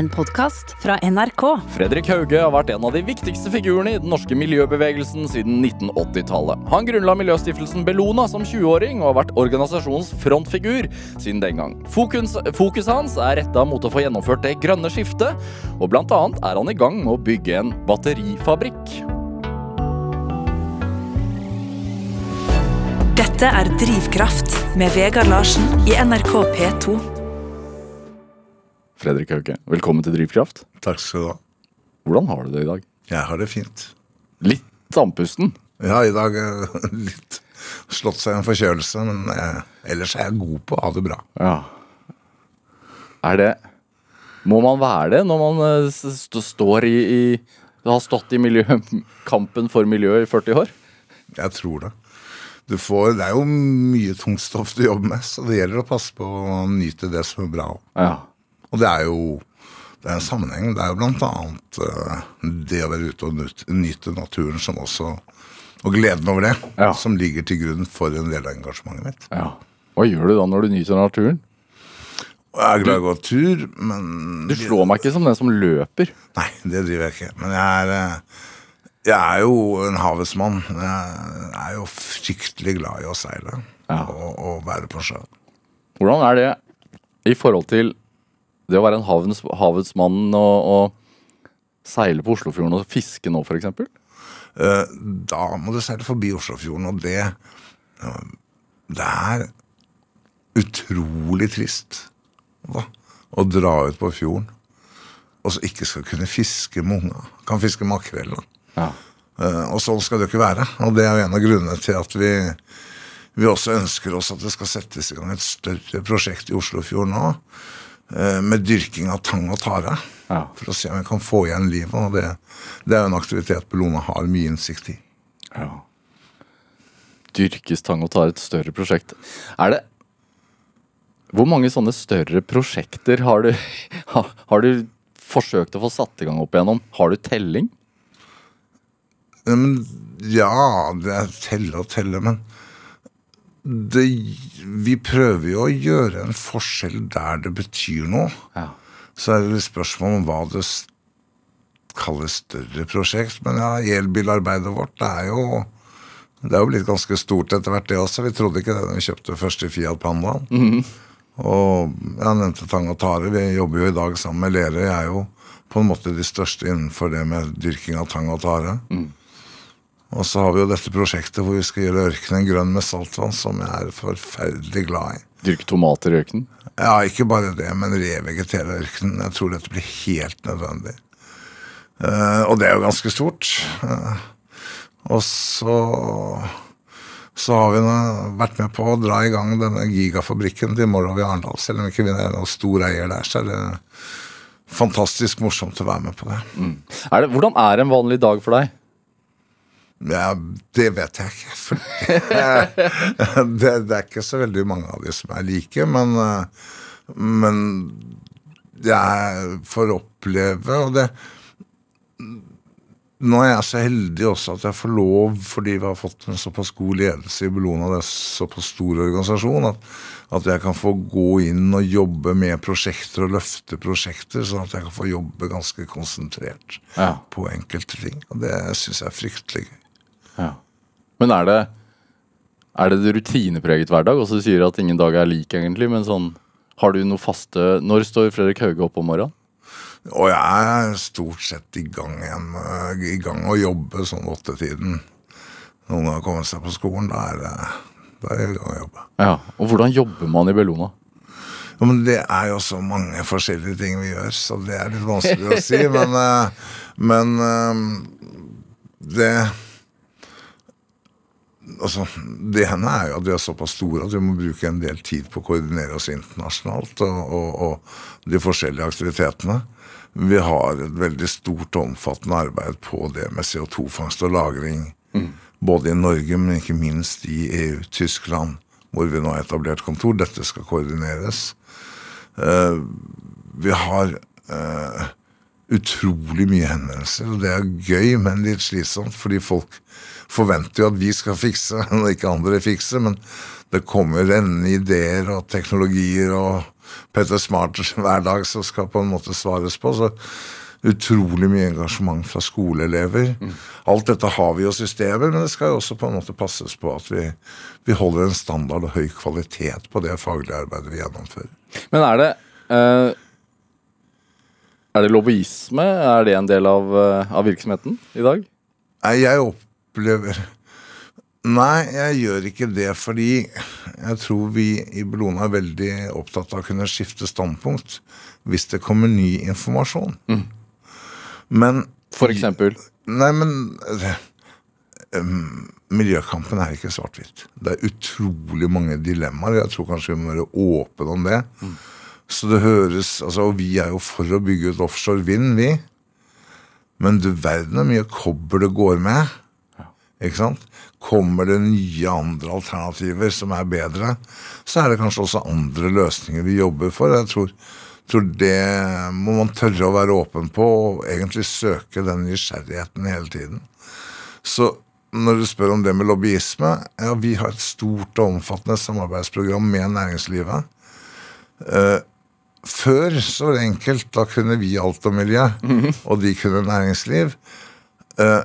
En podkast fra NRK. Fredrik Hauge har vært en av de viktigste figurene i den norske miljøbevegelsen siden 1980-tallet. Han grunnla miljøstiftelsen Bellona som 20-åring og har vært organisasjonens frontfigur siden den gang. Fokus, fokuset hans er retta mot å få gjennomført det grønne skiftet, og blant annet er han i gang med å bygge en batterifabrikk. Dette er Drivkraft med Vegard Larsen i NRK P2. Fredrik Hauge, velkommen til Drivkraft. Takk skal du ha. Hvordan har du det i dag? Jeg har det fint. Litt andpusten? Ja, i dag er litt slått seg en forkjølelse, men eh, ellers er jeg god på å ha det bra. Ja. Er det Må man være det når man eh, st står i, i Har stått i miljø, kampen for miljøet i 40 år? Jeg tror det. Du får, det er jo mye tungt stoff du jobber med, så det gjelder å passe på å nyte det som er bra. Ja. Og det er jo det er en sammenheng. Det er jo annet uh, det å være ute og nyte, naturen som også Og gleden over det, Ja. som ligger til grunn for en del av engasjementet mitt. ja. Hva gjør du da når du nyter naturen? Jeg er glad i å gå tur, men Du slår meg ikke som den som løper. Nei, det driver jeg ikke. Men jeg er, eh, jeg er jo en havets mann. Jeg er jo fryktelig glad i å seile Ja. og, og være på sjøen. Hvordan er det i forhold til det å være en havens, havets mann og, og seile på Oslofjorden og fiske nå, f.eks.? Eh, Da må du seile forbi Oslofjorden, og det Det er utrolig trist da, å dra ut på fjorden og så ikke skal kunne fiske med unga. Kan fiske makrell. Ja. Eh, Og sånn skal det jo ikke være. Og det er jo en av grunnene til at vi, vi også ønsker oss at det skal settes i gang et større prosjekt i Oslofjorden nå. Eh, Med dyrking av tang og tare. Ja. For å se om jeg kan få igjen livet. Og det, det er jo en aktivitet Bellona har mye innsikt i. ja. Dyrkes tang og tare et større prosjekt. Er det Hvor mange sånne større prosjekter har du, ha, har du forsøkt å få satt i gang opp igjennom? Har du telling? Ja, ja, det er telle og telle, men det, vi prøver jo å gjøre en forskjell der det betyr noe. Ja. Så er det litt spørsmål om hva det kalles større prosjekt. Men ja, elbilarbeidet vårt det er jo det er jo blitt ganske stort etter hvert, det også. Vi trodde ikke det da vi kjøpte første Fiat Pandaen. Og jeg nevnte Tang og Tare. Vi jobber jo i dag sammen med Lerøy. Jeg er jo på en måte de største innenfor det med dyrking av tang og tare. Og så har vi jo dette prosjektet hvor vi skal gjøre ørkenen grønn med saltvann, som jeg er forferdelig glad i. Dyrke tomater i ørkenen? Ja, ikke bare det, men revegetere ørkenen. Jeg tror dette blir helt nødvendig. Uh, og det er jo ganske stort. Uh, og så så har vi vært med på å dra i gang denne gigafabrikken til Morrow i Arendal. Selv om ikke vi er noen stor eier der, så er det fantastisk morsomt å være med på det. Er det, hvordan er en vanlig dag for deg? Ja, det vet jeg ikke. For det, det er ikke så veldig mange av de som er like, men, men jeg får oppleve, og det Nå er jeg så heldig også at jeg får lov, fordi vi har fått en såpass god ledelse i Bellona, det er såpass stor organisasjon, at, at jeg kan få gå inn og jobbe med prosjekter og løfte prosjekter, sånn at jeg kan få jobbe ganske konsentrert Ja. på enkelte ting. Og det syns jeg er fryktelig gøy. Ja. Men er det Er det rutinepreget hverdag? Og så du sier at ingen dag er lik, egentlig, men sånn Har du noe faste Når står Fredrik Hauge opp om morgenen? Og jeg er stort sett i gang igjen. eh, I gang å jobbe sånn åttetiden. Noen har kommet seg på skolen, da er, det, da er jeg i gang å jobbe. Ja. Og hvordan jobber man i Bellona? Ja, men det er jo så mange forskjellige ting vi gjør, så det er litt vanskelig å si. Men, eh, men eh, det Altså, det ene er jo at vi er såpass store at vi må bruke en del tid på å koordinere oss internasjonalt og, og, og de forskjellige aktivitetene. Vi har et veldig stort og omfattende arbeid på det med CO2-fangst og -lagring. Både i Norge, men ikke minst i EU, Tyskland, hvor vi nå har etablert kontor. Dette skal koordineres. Uh, vi har uh, utrolig mye henvendelser, og det er gøy, men litt slitsomt, fordi folk forventer jo at vi skal fikse, når ikke andre fikser. Men det kommer rennende ideer og teknologier og Petter Smart hver dag som skal på en måte svares på. så Utrolig mye engasjement fra skoleelever. Mm. Alt dette har vi jo systemer, men det skal jo også på en måte passes på at vi, vi holder en standard og høy kvalitet på det faglige arbeidet vi gjennomfører. Men er det uh, Er det lobbyisme? Er det en del av, uh, av virksomheten i dag? Nei, jeg opplever Nei, jeg gjør ikke det fordi jeg tror vi i Bellona er veldig opptatt av å kunne skifte standpunkt hvis det kommer ny informasjon. Mm. Men For eksempel? Nei, men um, Miljøkampen er ikke svart-hvitt. Det er utrolig mange dilemmaer. Jeg tror kanskje vi må være åpne om det. Mm. Så det høres altså, Og vi er jo for å bygge ut offshore vind, vi. Men du verden hvor mye kobber det går med. Ikke sant? Kommer det nye andre alternativer som er bedre, så er det kanskje også andre løsninger vi jobber for. Jeg tror, tror det må man tørre å være åpen på, og egentlig søke den nysgjerrigheten hele tiden. Så når du spør om det med lobbyisme Ja, vi har et stort og omfattende samarbeidsprogram med næringslivet. Uh, før så var det enkelt. Da kunne vi alt om miljø, mm -hmm. og de kunne næringsliv. Uh,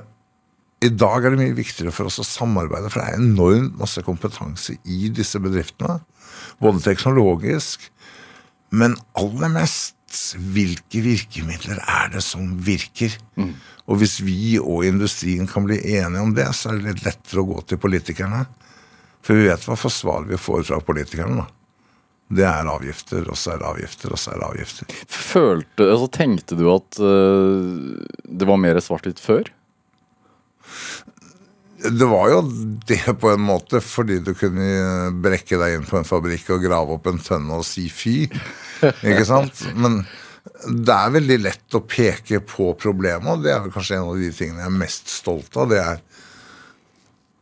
i dag er det mye viktigere for oss å samarbeide, for det er enormt masse kompetanse i disse bedriftene. Både teknologisk, men aller mest hvilke virkemidler er det som virker? Mm. Og hvis vi og industrien kan bli enige om det, så er det litt lettere å gå til politikerne. For vi vet hva for svar vi får fra politikerne. da. Det er avgifter, og så er det avgifter, og så er det avgifter. Følte, altså Tenkte du at uh, det var mer svart-hvitt før? Det var jo det på en måte, fordi du kunne brekke deg inn på en fabrikk og grave opp en tønne og si fy. Ikke sant? Men det er veldig lett å peke på problemet, og det er kanskje en av de tingene jeg er mest stolt av. det er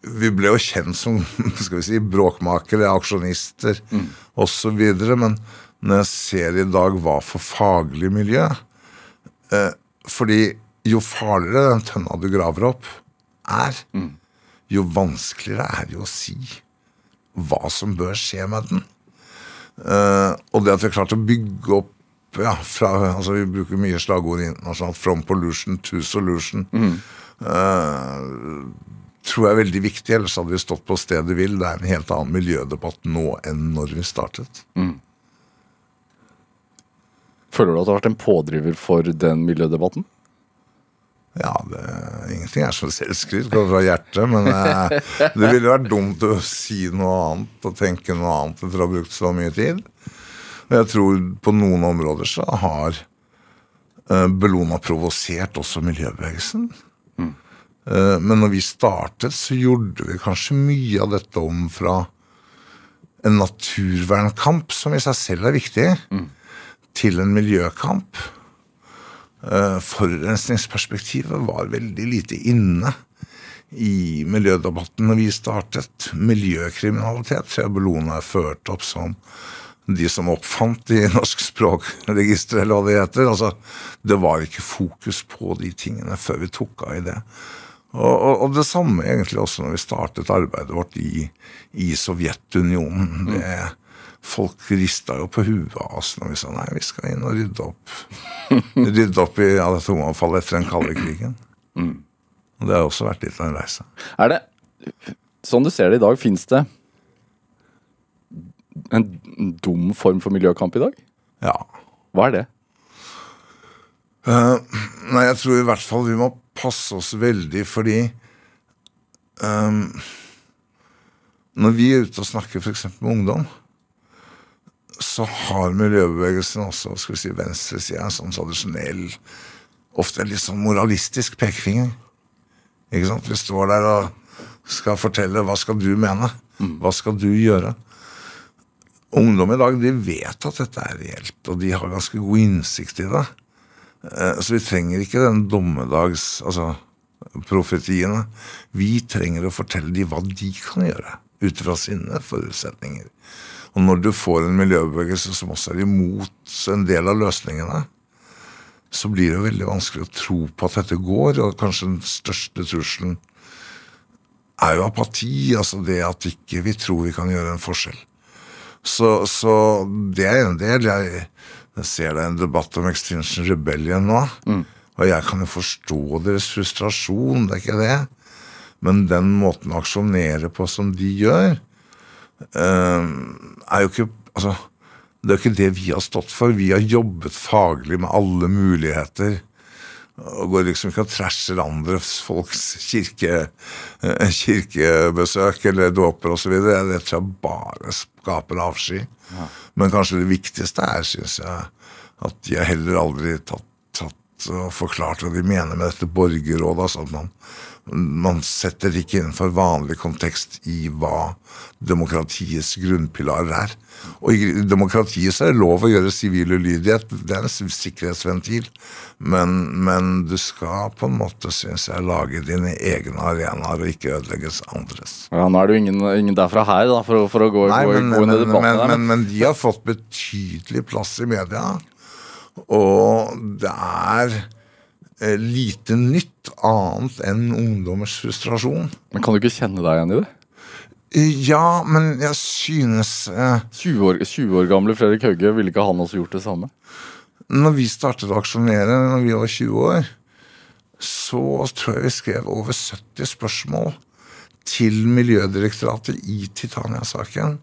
vi ble jo kjent som skal vi si, bråkmakere, aksjonister mm. osv. Men når jeg ser i dag hva for faglig miljø eh, Fordi jo farligere den tønna du graver opp, er, mm. jo vanskeligere er det å si hva som bør skje med den. Uh, og det at vi har klart å bygge opp ja, fra, altså Vi bruker mye slagord internasjonalt. From pollution to solution. Mm. Uh, tror jeg er veldig viktig, ellers hadde vi stått på stedet hvil. Det er en helt annen miljødebatt nå enn når vi startet. Mm. Føler du at du har vært en pådriver for den miljødebatten? Ja, det, ingenting er som selvskryt, går fra hjertet. Men eh, det ville vært dumt å si noe annet og tenke noe annet etter å ha brukt så mye tid. Og jeg tror på noen områder så har eh, Bellona provosert også miljøbevegelsen. Mm. Eh, men når vi startet, så gjorde vi kanskje mye av dette om fra en naturvernkamp, som i seg selv er viktig, mm. til en miljøkamp. Eh, forurensningsperspektivet var veldig lite inne i miljødebatten når vi startet. Miljøkriminalitet Bellona er ført opp som de som oppfant de norsk språkregister, eller hva det heter. Altså, det var ikke fokus på de tingene før vi tok av i det. Og, og, og det samme egentlig også når vi startet arbeidet vårt i, i Sovjetunionen. Det, Folk rista jo på huet av oss når vi sa nei, vi skal inn og rydde opp. rydde opp i atomavfallet etter den kalde krigen. Mm. Og det har også vært litt av en reise. Er det, Sånn du ser det i dag, fins det en dum form for miljøkamp i dag? Ja. Hva er det? Uh, nei, jeg tror i hvert fall vi må passe oss veldig fordi um, Når vi er ute og snakker f.eks. med ungdom, så har miljøbevegelsen også skal vi si, venstresida en sånn tradisjonell, ofte litt sånn moralistisk pekefinger. Ikke sant? Vi står der og skal fortelle hva skal du mene? Hva skal du gjøre? Ungdom i dag de vet at dette er reelt, og de har ganske god innsikt i det. Eh, så vi trenger ikke den dommedags altså profetiene. Vi trenger å fortelle dem hva de kan gjøre, ut fra sine forutsetninger. Og når du får en miljøbevegelse som også er imot en del av løsningene, så blir det jo veldig vanskelig å tro på at dette går. Og kanskje den største trusselen er jo apati. Altså det at ikke vi tror vi kan gjøre en forskjell. Så, så det er en del. Jeg, jeg ser det er en debatt om Extinction Rebellion nå. Og jeg kan jo forstå deres frustrasjon, det er ikke det. Men den måten å aksjonere på som de gjør, er jo ikke Altså, det er jo ikke det vi har stått for. Vi har jobbet faglig med alle muligheter. Og går liksom ikke og trasher andre folks kirke, eh, kirkebesøk eller dåper osv. Det tror jeg bare skaper avsky. Men kanskje det viktigste er, syns jeg, at de har heller aldri tatt, tatt og forklart hva de mener med dette borgerrådet. altså at man man setter det ikke innenfor vanlig kontekst i hva demokratiets grunnpilarer er. Og i demokratiet så er det lov å gjøre sivil ulydighet. Det er en sikkerhetsventil. Men, men du skal på en måte, syns jeg, lage dine egne arenaer og ikke ødelegges andres. Ja, Nå er det jo ingen, ingen derfra her da, for, for å gå, Nei, men, gå inn i debatten men, der. men, men de har fått betydelig plass i media. Og det er lite nytt annet enn ungdommers frustrasjon. Men kan du ikke kjenne deg igjen i det? Ja, men jeg synes eh, 20 år, 20 år gamle Fredrik Hauge, ville ikke han også gjort det samme? Når vi startet å aksjonere når vi var 20 år, så tror jeg vi skrev over 70 spørsmål til Miljødirektoratet i Titania-saken.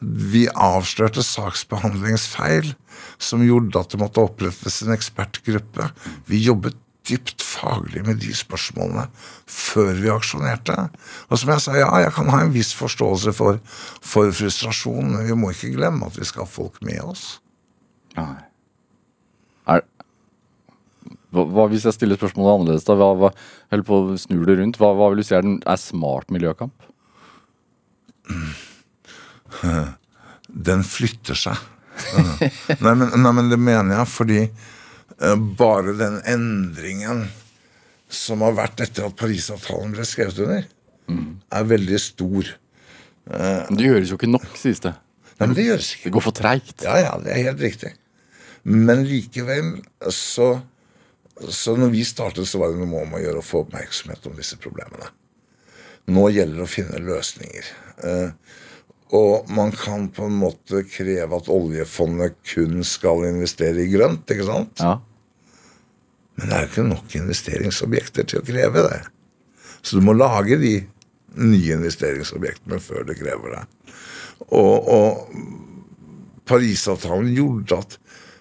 Vi avslørte saksbehandlingsfeil som gjorde at det måtte opprettes en ekspertgruppe. Vi jobbet dypt faglig med de spørsmålene før vi aksjonerte. Og som jeg sa, ja, jeg kan ha en viss forståelse for, for frustrasjon, men vi må ikke glemme at vi skal ha folk med oss. Nei. Er, hva, hva hvis jeg stiller spørsmålet annerledes? da? Hva, hva, eller på snur det rundt. Hva, hva vil du si er, den, er smart miljøkamp? Den flytter seg. nei, men, nei, men det mener jeg fordi eh, bare den endringen som har vært etter at Parisavtalen ble skrevet under, er veldig stor. Det gjøres jo ikke nok, sies det. Nei, men det gjøres ikke. Det går for treigt. Ja, ja, det er helt riktig. Men likevel, så, så når vi startet, så var det noe om å gjøre å få oppmerksomhet om disse problemene. Nå gjelder det å finne løsninger. Eh, og man kan på en måte kreve at oljefondet kun skal investere i grønt, ikke sant? Ja. Men det er jo ikke nok investeringsobjekter til å kreve det. Så du må lage de nye investeringsobjektene før du krever det. Og, og Parisavtalen gjorde at,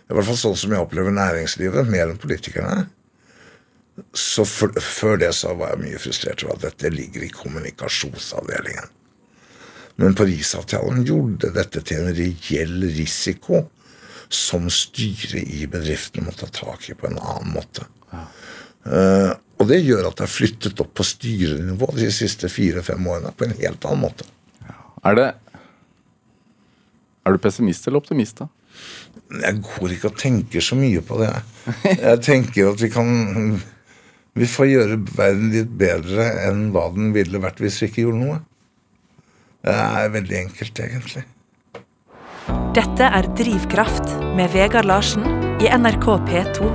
i hvert fall sånn som jeg opplever næringslivet, mer enn politikerne så for, Før det så var jeg mye frustrert over at dette ligger i kommunikasjonsavdelingen. Men Parisavtalen gjorde dette til en reell risiko som styret i bedriftene må ta tak i på en annen måte. Eh, og det gjør at det er flyttet opp på styrenivå de siste fire-fem årene på en helt annen måte. Er det Er du pessimist eller optimist, da? Jeg går ikke og tenker så mye på det. Jeg tenker at vi kan Vi får gjøre verden litt bedre enn hva den ville vært hvis vi ikke gjorde noe. Det er veldig enkelt, egentlig. Dette er Drivkraft med Vegard Larsen i NRK P2.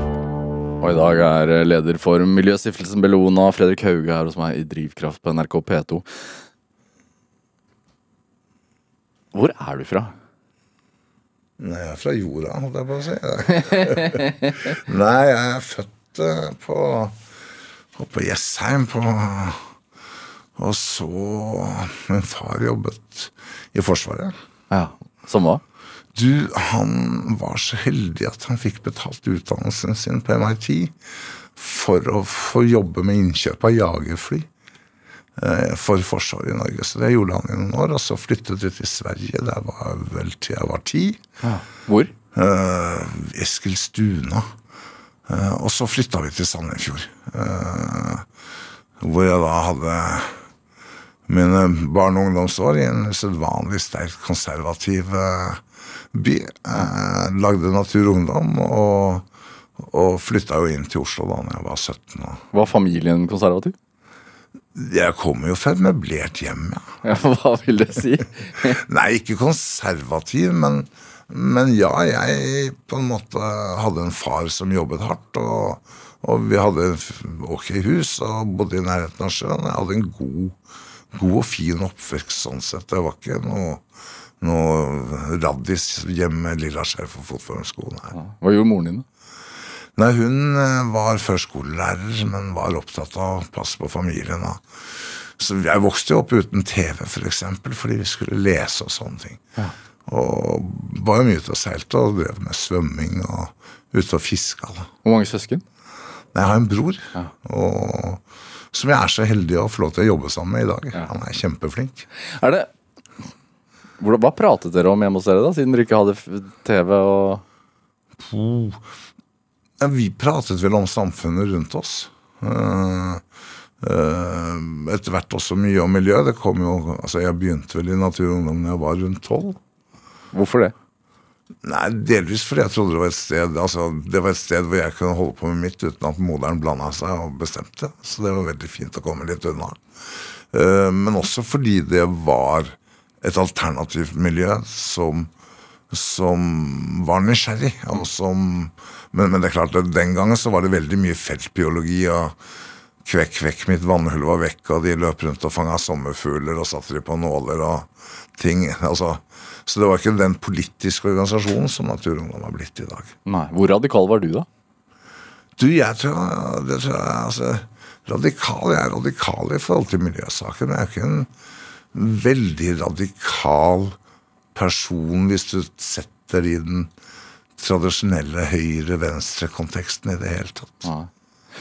Og i dag er leder for Miljøstiftelsen Bellona, Fredrik Hauge, her hos meg i Drivkraft på NRK P2. Hvor er du fra? Nei, jeg er fra jorda, holdt jeg på å si. Nei, jeg er født eh, på, på Jessheim på Og så Min far jobbet i Forsvaret. Ja, Som hva? Du, han var så heldig at han fikk betalt utdannelsen sin på MIT for å få jobbe med innkjøp av jagerfly eh, for Forsvaret i Norge. Så det gjorde han i noen år. Og så flyttet vi til Sverige. Der var vel til jeg var ti. Hvor? Eh, Eskilstuna. Eh, og så flytta vi til Sandefjord. eh, hvor jeg da hadde mine barne- og ungdomsår i en usedvanlig sterkt konservativ eh, by. Eh, lagde Natur og Ungdom og, og flytta jo inn til Oslo da når jeg var 17. Og Var familien konservativ? jeg kommer jo fra et møblert hjem, ja. Ja, Hva vil det si? Nei, ikke konservativ, men, men ja, jeg på en måte hadde en far som jobbet hardt, og, og vi hadde ok hus og bodde i nærheten av sjøen. Jeg hadde en god, god og fin oppvekst sånn sett. Det var ikke noe, noe raddis hjemme med lilla skjerf og fotformsko. Ja. Hva gjorde moren din? da? Nei, hun eh, var førskolelærer, men var opptatt av å passe på familien. da. Så jeg vokste jo opp uten TV, for eksempel, fordi vi skulle lese og sånne ting. Og var jo mye ute og seilte og drev med svømming og ute og fiska. da. Hvor mange søsken? Nei, Jeg har en bror og, som jeg er så heldig å få lov til å jobbe sammen med i dag. Ja. Han er kjempeflink. Er det Hva pratet dere om hjemme hos dere, da, siden dere ikke hadde TV og Ja, vi pratet vel om samfunnet rundt oss. Eh, eh, etter hvert også mye om miljø. Det kom jo, altså Jeg begynte vel i Natur og Ungdom da jeg var rundt tolv. Hvorfor det? Nei, Delvis fordi jeg trodde det var et sted altså det var et sted hvor jeg kunne holde på med mitt uten at moderen blanda seg og bestemte. Så det var veldig fint å komme litt unna. Eh, Men også fordi det var et alternativt miljø som, som var nysgjerrig. Som, men, men det er klart at den gangen så var det veldig mye feltbiologi. og Kvekk, kvekk, mitt vannhull var vekk, og de løp rundt og fanga sommerfugler og satte de på nåler og ting. altså så det var ikke den politiske organisasjonen som Naturungdom har blitt i dag. Nei. Hvor radikal var du, da? Du, jeg tror, det tror jeg, altså, radikal, Jeg er radikal i forhold til miljøsaker, men jeg er ikke en veldig radikal person hvis du setter i den tradisjonelle høyre-venstre-konteksten i det hele tatt. Nei.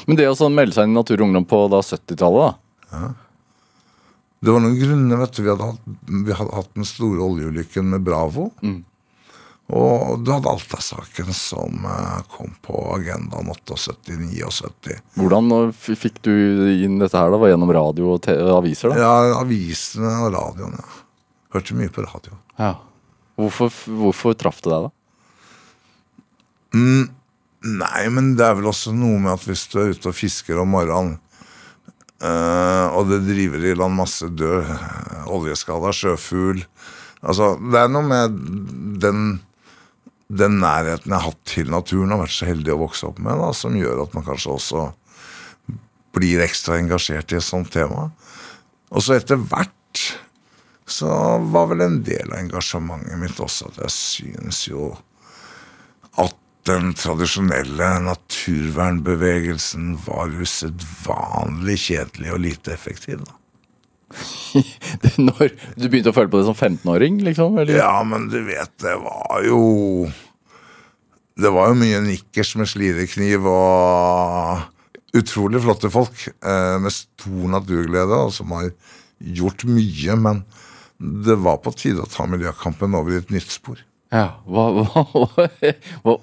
Men det å sånn melde seg inn i Natur og Ungdom på da 70-tallet, da? Ja. Det var noen grunner. vet du. Vi hadde hatt, vi hadde hatt den store oljeulykken med Bravo. Og du hadde Alta-saken som eh, kom på agendaen 78-79. Hvordan fikk du inn dette her, da? Var gjennom radio og aviser, da? Ja, avisene og radioen, ja. Hørte mye på radio. Ja. Hvorfor, hvorfor traff det deg, da? Nei, men det er vel også noe med at hvis du er ute og fisker om morgenen, eh, og det driver i land masse død eh, oljeskada sjøfugl Altså, det er noe med den, den nærheten jeg har hatt til naturen og vært så heldig å vokse opp med, da, som gjør at man kanskje også blir ekstra engasjert i et sånt tema. Og så etter hvert så var vel en del av engasjementet mitt også at jeg syns jo at den tradisjonelle naturvernbevegelsen var usedvanlig kjedelig og lite effektiv. da. Når du begynte å føle på det som 15-åring, liksom? Eller? Ja, men du vet, det var jo Det var jo mye nikkers med slirekniv og utrolig flotte folk eh, med stor naturglede, og som har gjort mye. Men det var på tide å ta miljøkampen over i et nytt spor. Ja, hva, hva, hva, hva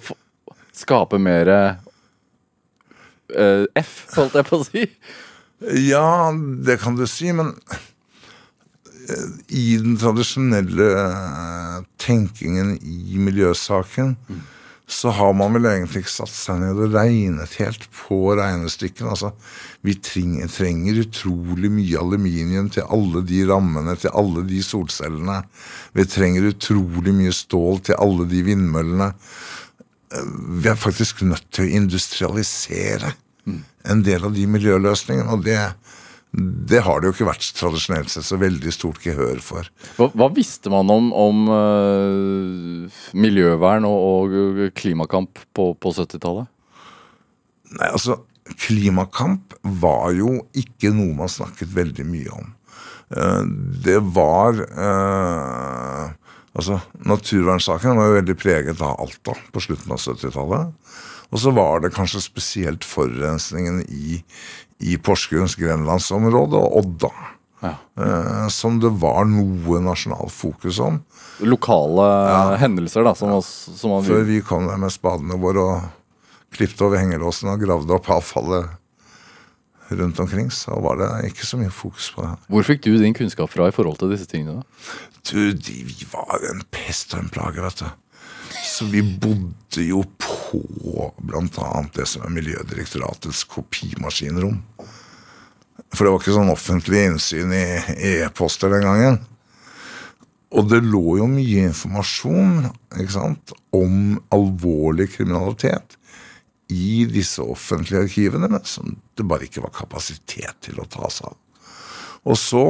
Skape mer uh, F, holdt jeg på å si. Ja, det kan du si, men eh, i den tradisjonelle eh, tenkingen i miljøsaken, så har man vel egentlig ikke satt seg ned og regnet helt på regnestykkene. Altså, vi trenger, trenger utrolig mye aluminium til alle de rammene, til alle de solcellene. Vi trenger utrolig mye stål til alle de vindmøllene. Vi er faktisk nødt til å industrialisere en del av de miljøløsningene, og det, det har det jo ikke vært tradisjonelt sett så veldig stort gehør for. Hva, hva visste man om, om uh, miljøvern og, og klimakamp på, på 70-tallet? Nei, altså, klimakamp var jo ikke noe man snakket veldig mye om. Uh, Det var eh, Altså, naturvernsaken var jo veldig preget av Alta på slutten av 70-tallet. Og så var det kanskje spesielt forurensningen i, i Porsgrunns grenlandsområde og Odda. Ja. eh, Som det var noe nasjonalt fokus om. Lokale hendelser, da, som, oss- som man Før vi kom der med spadene våre og klippet over hengelåsen og gravde opp avfallet rundt omkring, så var det ikke så mye fokus på det. Hvor fikk du din kunnskap fra i forhold til disse tingene? da? Du, de, vi var en pest og en plage, vet du. Så vi bodde jo på annet det som er Miljødirektoratets kopimaskinrom. For det var ikke sånn offentlig innsyn i i e-poster den gangen. Og det lå jo mye informasjon ikke sant, om alvorlig kriminalitet i disse offentlige arkivene, som det bare ikke var kapasitet til å ta seg av. Og så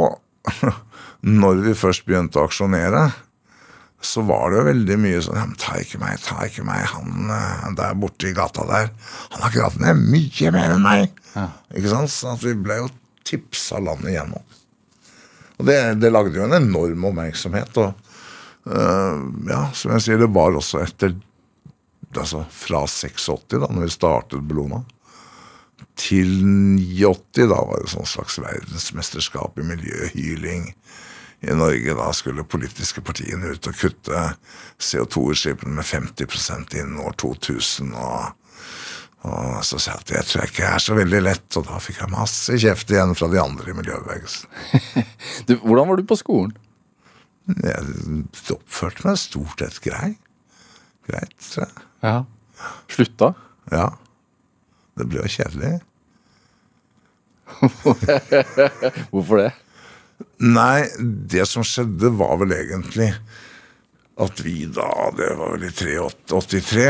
når vi først begynte å aksjonere, så var det jo veldig mye sånn ja, men Ta ikke meg, ta ikke meg. Han eh, der borte i gata der, han har gravd ned mye mer enn meg. Ikke sant? Så at vi ble jo tipsa landet igjennom. Og det, det lagde jo en enorm oppmerksomhet. Og uh, ja, som jeg sier, det var også etter Altså fra 86, da når vi startet Bellona, til 89, da var det sånn slags verdensmesterskap i miljøhyling i Norge. Da skulle politiske partiene ut og kutte CO2-utslippene med 50% innen år 2000. og og så sa jeg at det tror jeg ikke er så veldig lett, og da fikk jeg masse kjeft igjen fra de andre i miljøbevegelsen. Du, hvordan var du på skolen? Jeg oppførte meg stort sett grei. greit. tror jeg. Ja. Slutta? Ja. Det ble jo kjedelig. Hvorfor det? Nei, det som skjedde, var vel egentlig at vi da, det var vel i 83,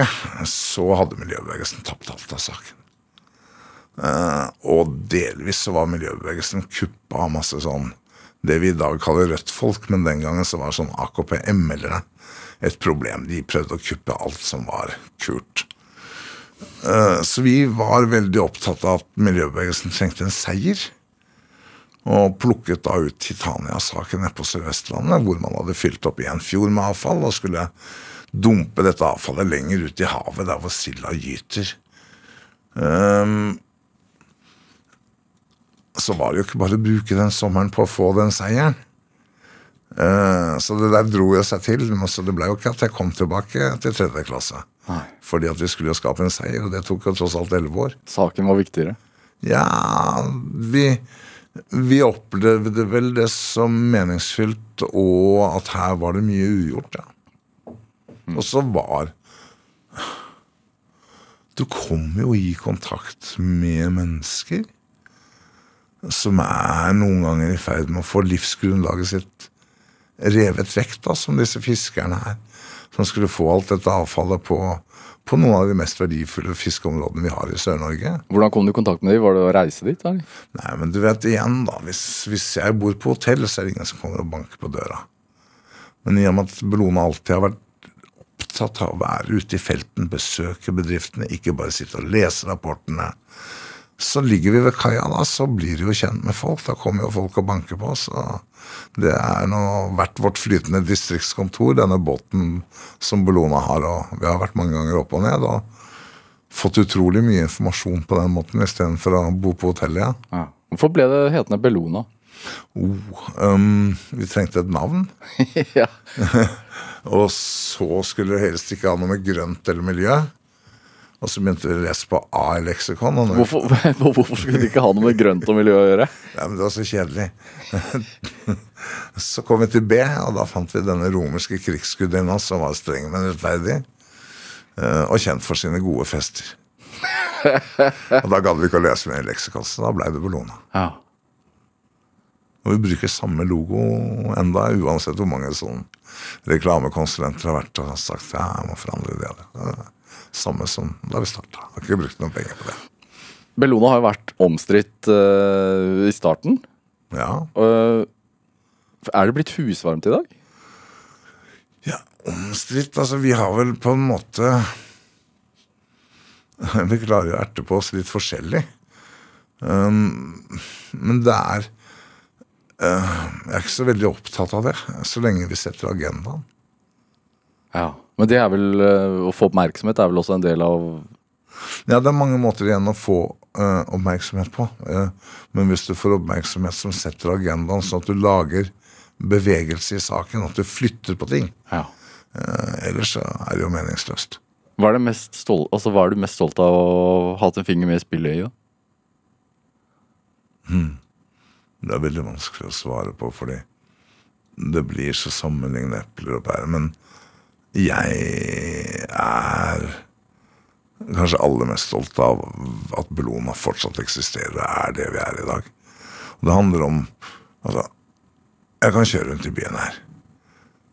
så hadde miljøbevegelsen tapt alt av saken. Eh, og delvis så var miljøbevegelsen kuppa av masse sånn det vi i dag kaller rødt-folk, men den gangen så var det sånn AKP-ML-ere et problem. De prøvde å kuppe alt som var kult. Eh, så vi var veldig opptatt av at miljøbevegelsen trengte en seier. Og plukket da ut Titania-saken nede på Sør-Vestlandet, hvor man hadde fylt opp en fjord med avfall og skulle dumpe dette avfallet lenger ut i havet, der hvor silda gyter. Um, så var det jo ikke bare å bruke den sommeren på å få den seieren. Uh, så det der dro jo seg til. Så det ble jo ikke at jeg kom tilbake til tredje klasse. Nei. Fordi at vi skulle jo skape en seier, og det tok jo tross alt elleve år. Saken var viktigere. Ja, vi, vi opplevde vel det som meningsfylt, og at her var det mye ugjort, ja. Og så var Du kommer jo i kontakt med mennesker som er noen ganger i ferd med å få livsgrunnlaget sitt revet vekk, da, som disse fiskerne her. Som skulle få alt dette avfallet på, på noen av de mest verdifulle fiskeområdene vi har i Sør-Norge. Hvordan kom du i kontakt med dem? Var det å reise dit? Eller? Nei, men du vet igjen, da. Hvis, hvis jeg bor på hotell, så er det ingen som kommer og banker på døra. Men i og med at Bellona alltid har vært opptatt av å være ute i felten, besøke bedriftene, ikke bare sitte og lese rapportene. Så ligger vi ved kaia, da, så blir vi jo kjent med folk. Da kommer jo folk og banker på. Så det er nå vært vårt flytende distriktskontor, denne båten som Bellona har. Og vi har vært mange ganger opp og ned. og fått utrolig mye informasjon på den måten istedenfor å bo på hotellet. Ja. Ja. Hvorfor ble det hetende Bellona? Oh, um, vi trengte et navn. ja. Og så skulle det helst ikke ha noe med grønt eller miljø. Og så begynte vi å lese på A i leksikon. Når, Hvorfor, hvorfor skulle de ikke ha noe med grønt og miljø å gjøre? ja, men det var så kjedelig. så kom vi til B, og da fant vi denne romerske krigsgudinna som var streng, men rettferdig. eh, Og kjent for sine gode fester. og da gadd vi ikke å lese mer i leksikon, så da blei det Bellona. Ja. Og vi bruker samme logo enda, uansett hvor mange sånn reklamekonsulenter har vært og sagt ja, jeg må forandre det. er Samme som da vi starta. Har ikke brukt noen penger på det. Bellona har jo vært omstridt uh, i starten. Ja, Uh, er det blitt husvarmt i dag? ja omstridt Altså, vi har vel på en måte Vi klarer jo å erte på oss litt forskjellig. Um, men det er uh, Jeg er ikke så veldig opptatt av det, så lenge vi setter agendaen. Ja. Men det er vel eh, å få oppmerksomhet er vel også en del av Ja, det er mange måter igjen å få uh, oppmerksomhet på. Uh, men hvis du får oppmerksomhet som setter agendaen, sånn at du lager bevegelse i saken, at du flytter på ting, Ja. uh, ellers så er det jo meningsløst. Hva er, det mest stol altså, hva er du mest stolt av å ha hatt en finger med i spillet i? da? Det er veldig vanskelig å svare på, fordi det blir så sammenlignende epler og pærer. Men jeg er kanskje aller mest stolt av at Bellona fortsatt eksisterer og er det vi er i dag. Og det handler om Altså, jeg kan kjøre rundt i byen her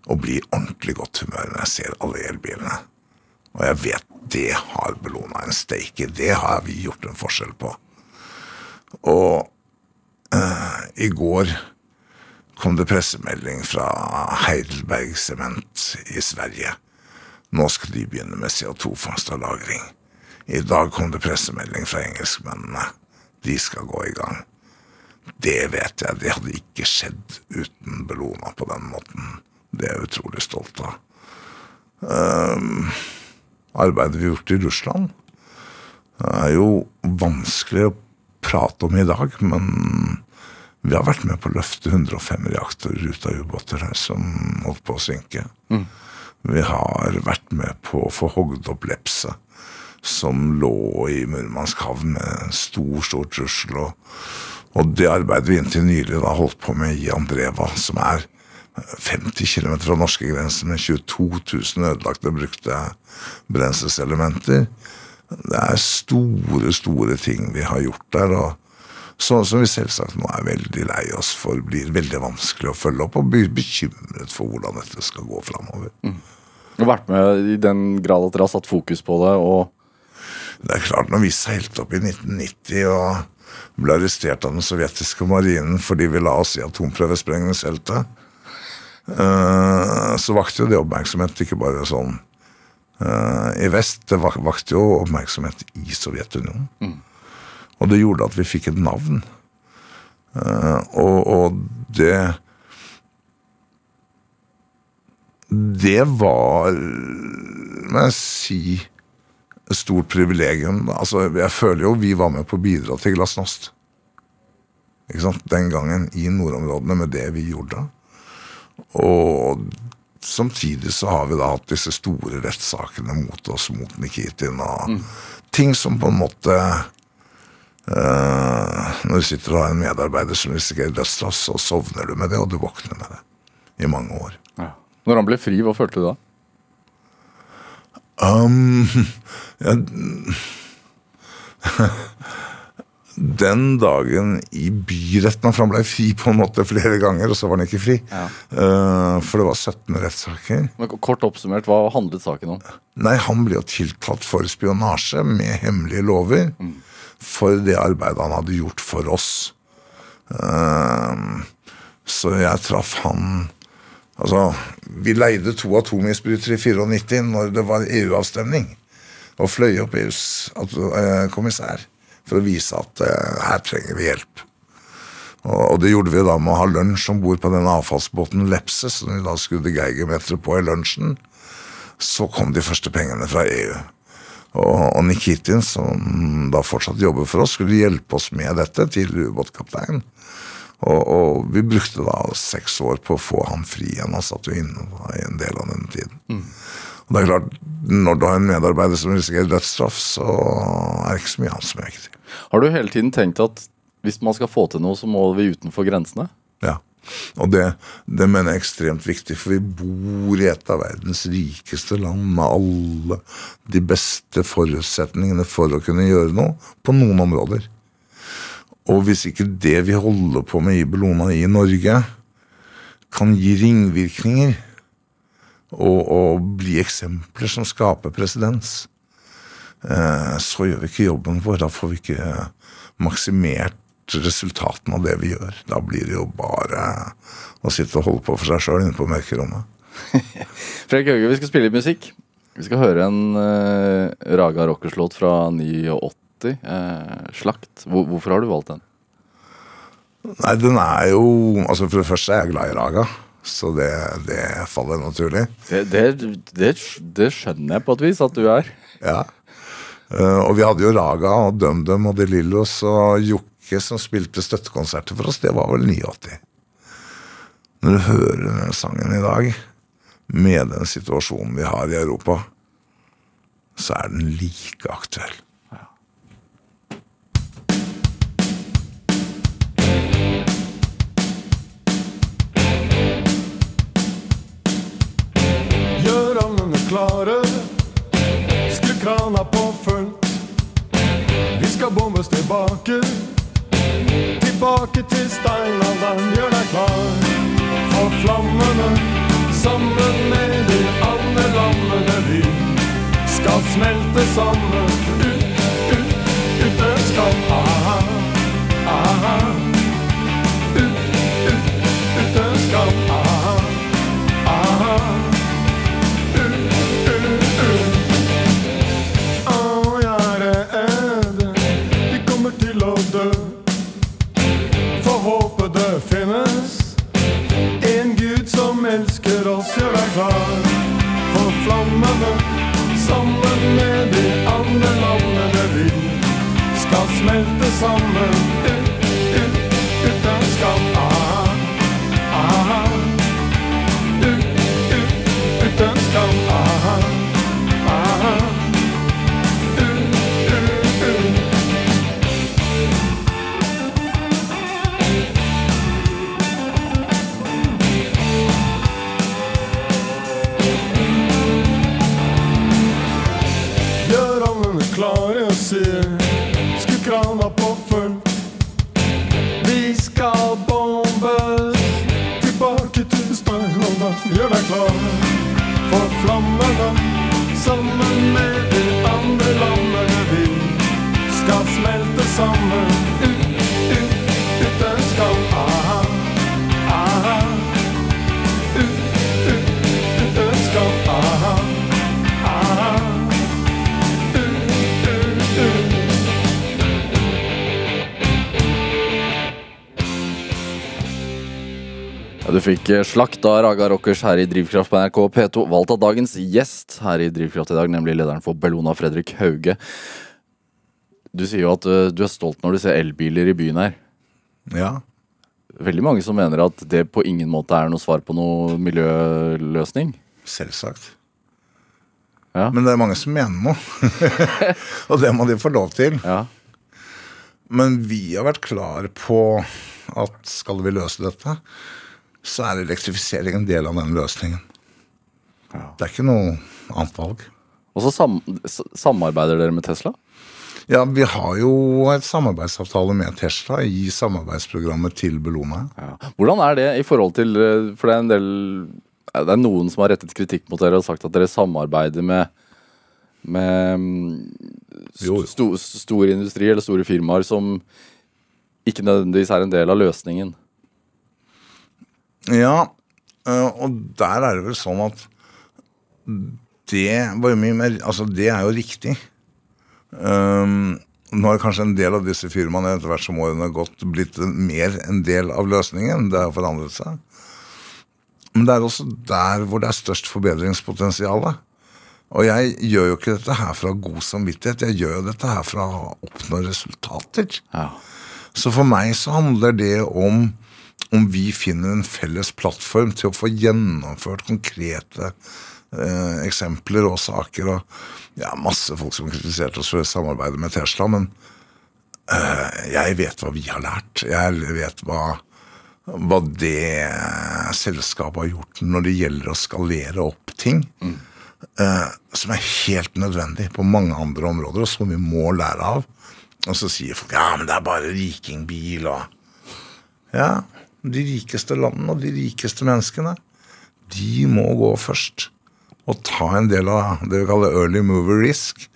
og bli i ordentlig godt humør når jeg ser alle elbilene. Og jeg vet det har Bellona en stake i. Det har vi gjort en forskjell på. Og i går kom det pressemelding fra Heidelberg Sement i Sverige. Nå skal de begynne med CO2-fangst og -lagring. I dag kom det pressemelding fra engelskmennene. De skal gå i gang. Det vet jeg, det hadde ikke skjedd uten Bellona på den måten. Det er jeg utrolig stolt av. Um, arbeidet vi har gjort i Russland, er jo vanskelig å prate om i dag, men vi har vært med på å løfte 105 reaktorer ut av ubåter her som holdt på å synke. Mm. Vi har vært med på å få hogd opp Lepse, som lå i Murmansk havn med en stor, stor trussel. Og, og, det arbeidet vi inntil nylig da holdt på med i Andreva, som er 50 km fra norskegrensen med 22 000 ødelagte brukte brenselselementer. Det er store, store ting vi har gjort der. og Sånn som vi selvsagt nå er veldig lei oss for blir veldig vanskelig å følge opp, og blir bekymret for hvordan dette skal gå framover. Mm. Og vært med i den grad at dere har satt fokus på det, og Det er klart, når vi seilte opp i 1990 og ble arrestert av den sovjetiske marinen fordi vi la oss i atomprøvesprengningsfeltet, uh, så vakte jo det oppmerksomhet ikke bare sånn uh, i vest, det vakte jo oppmerksomhet i Sovjetunionen. Mm. Og det gjorde at vi fikk et navn. Uh, og, og, det Det var, må jeg si, et stort privilegium. Altså, jeg føler jo vi var med på å bidra til Glasnost. Ikke sant? Den gangen i nordområdene med det vi gjorde. Og samtidig så har vi da hatt disse store rettssakene mot oss, mot Nikitin, og mm. ting som på en måte Uh, når du sitter og har en medarbeider som risikerer dødsstraff, så sovner du med det, og du våkner med det i mange år. Ja. Når han ble fri, hva følte du da? Um, ja, den dagen i byretten For han ble fri på en måte flere ganger, og så var han ikke fri. Ja. Uh, for det var 17 rettssaker. Men Kort oppsummert, hva handlet saken om? Nei, Han ble jo tiltalt for spionasje med hemmelige lover. Mm for det arbeidet han hadde gjort for oss. Ehm, så jeg traff han Altså, vi leide to atomisbrytere i 94 når det var EU-avstemning. Og fløy opp EUs eh, kommissær for å vise at uh, her trenger vi hjelp. Og, det gjorde vi da med å ha lunsj om bord på den avfallsbåten Lepse, som vi da skudde geigermeteret på i lunsjen. Så kom de første pengene fra EU. Og, Nikitin, som da fortsatt jobber for oss, skulle hjelpe oss med dette til ubåtkaptein. Og, og, vi brukte da seks år på å få han fri igjen. Han satt jo inne i en del av den tiden. Mm. Og det er klart, Når du har en medarbeider som risikerer dødsstraff, så er det ikke så mye annet som er viktig. Har du hele tiden tenkt at hvis man skal få til noe, så må vi utenfor grensene? Ja. Og det, det, mener jeg er ekstremt viktig, for vi bor i et av verdens rikeste land med alle de beste forutsetningene for å kunne gjøre noe på noen områder. Og hvis ikke det vi holder på med i Bellona i Norge, kan gi ringvirkninger og, og bli eksempler som skaper presedens, eh, så gjør vi ikke jobben vår. Da får vi ikke maksimert resultatene av det vi gjør. Da blir det jo bare å sitte og holde på for seg sjøl inne på mørkerommet. Fredrik Hauge, vi skal spille litt musikk. Vi skal høre en uh, Raga Rockers-låt fra 89. Uh, Slakt. Hvor, hvorfor har du valgt den? Nei, den er jo Altså, for det første er jeg glad i Raga. Så det, det faller naturlig. Det, det, det, det, skjønner jeg på et vis at du er. Ja. Uh, og vi hadde jo Raga og DumDum og De Lillos og Jokke Brekke som spilte støttekonserter for oss, det var vel 89. Når du hører denne sangen i dag, med den situasjonen vi har i Europa, så er den like aktuell. Klare, skru krana på fullt. Vi skal bombes tilbake tilbake til steinalderen, gjør deg klar for flammene. Sammen med de andre lammene vi skal smelte sammen smelte fikk eh, slakt av Raga Rockers her i Drivkraft på NRK P2. Valgt av dagens gjest her i Drivkraft i dag, nemlig lederen for Bellona, Fredrik Hauge. Du sier jo at eh, du er stolt når du ser elbiler i byen her. Ja. Veldig mange som mener at det på ingen måte er noe svar på noe miljøløsning. Selvsagt. Ja. Men det er mange som mener noe. og det må de få lov til. Ja. Men vi har vært klar på at skal vi løse dette, så er elektrifisering en del av den løsningen. Det er ikke noe annet valg. Og så sam samarbeider dere med Tesla? Ja, vi har jo et samarbeidsavtale med Tesla i samarbeidsprogrammet til Bellona. Ja. Hvordan er det i forhold til eh, For det er en del Det er noen som har rettet kritikk mot dere og sagt at dere samarbeider med med mm, st- Jo, jo. sto, stor industri eller store firmaer som ikke nødvendigvis er en del av løsningen. Ja, øh, og der er det vel sånn at det var jo mye mer Altså, det er jo riktig. Um, nå har kanskje en del av disse firmaene etter hvert som årene har gått, blitt mer en del av løsningen. Det har forandret seg. Men det er også der hvor det er størst forbedringspotensial. Og jeg gjør jo ikke dette her ha god samvittighet, jeg gjør jo dette her for å oppnå resultater. Ja. Så for meg så handler det om om vi finner en felles plattform til å få gjennomført konkrete eh, eksempler og saker. Og ja, masse folk som kritiserte oss for samarbeidet med Tesla, men eh, jeg vet hva vi har lært. Jeg vet hva, hva det selskapet har gjort når det gjelder å skalere opp ting. eh, som er helt nødvendig på mange andre områder, og som vi må lære av. Og så sier folk ja, men det er bare rikingbil og Ja, de rikeste landene og de rikeste menneskene, de må gå først. Og ta en del av det vi kaller early mover risk.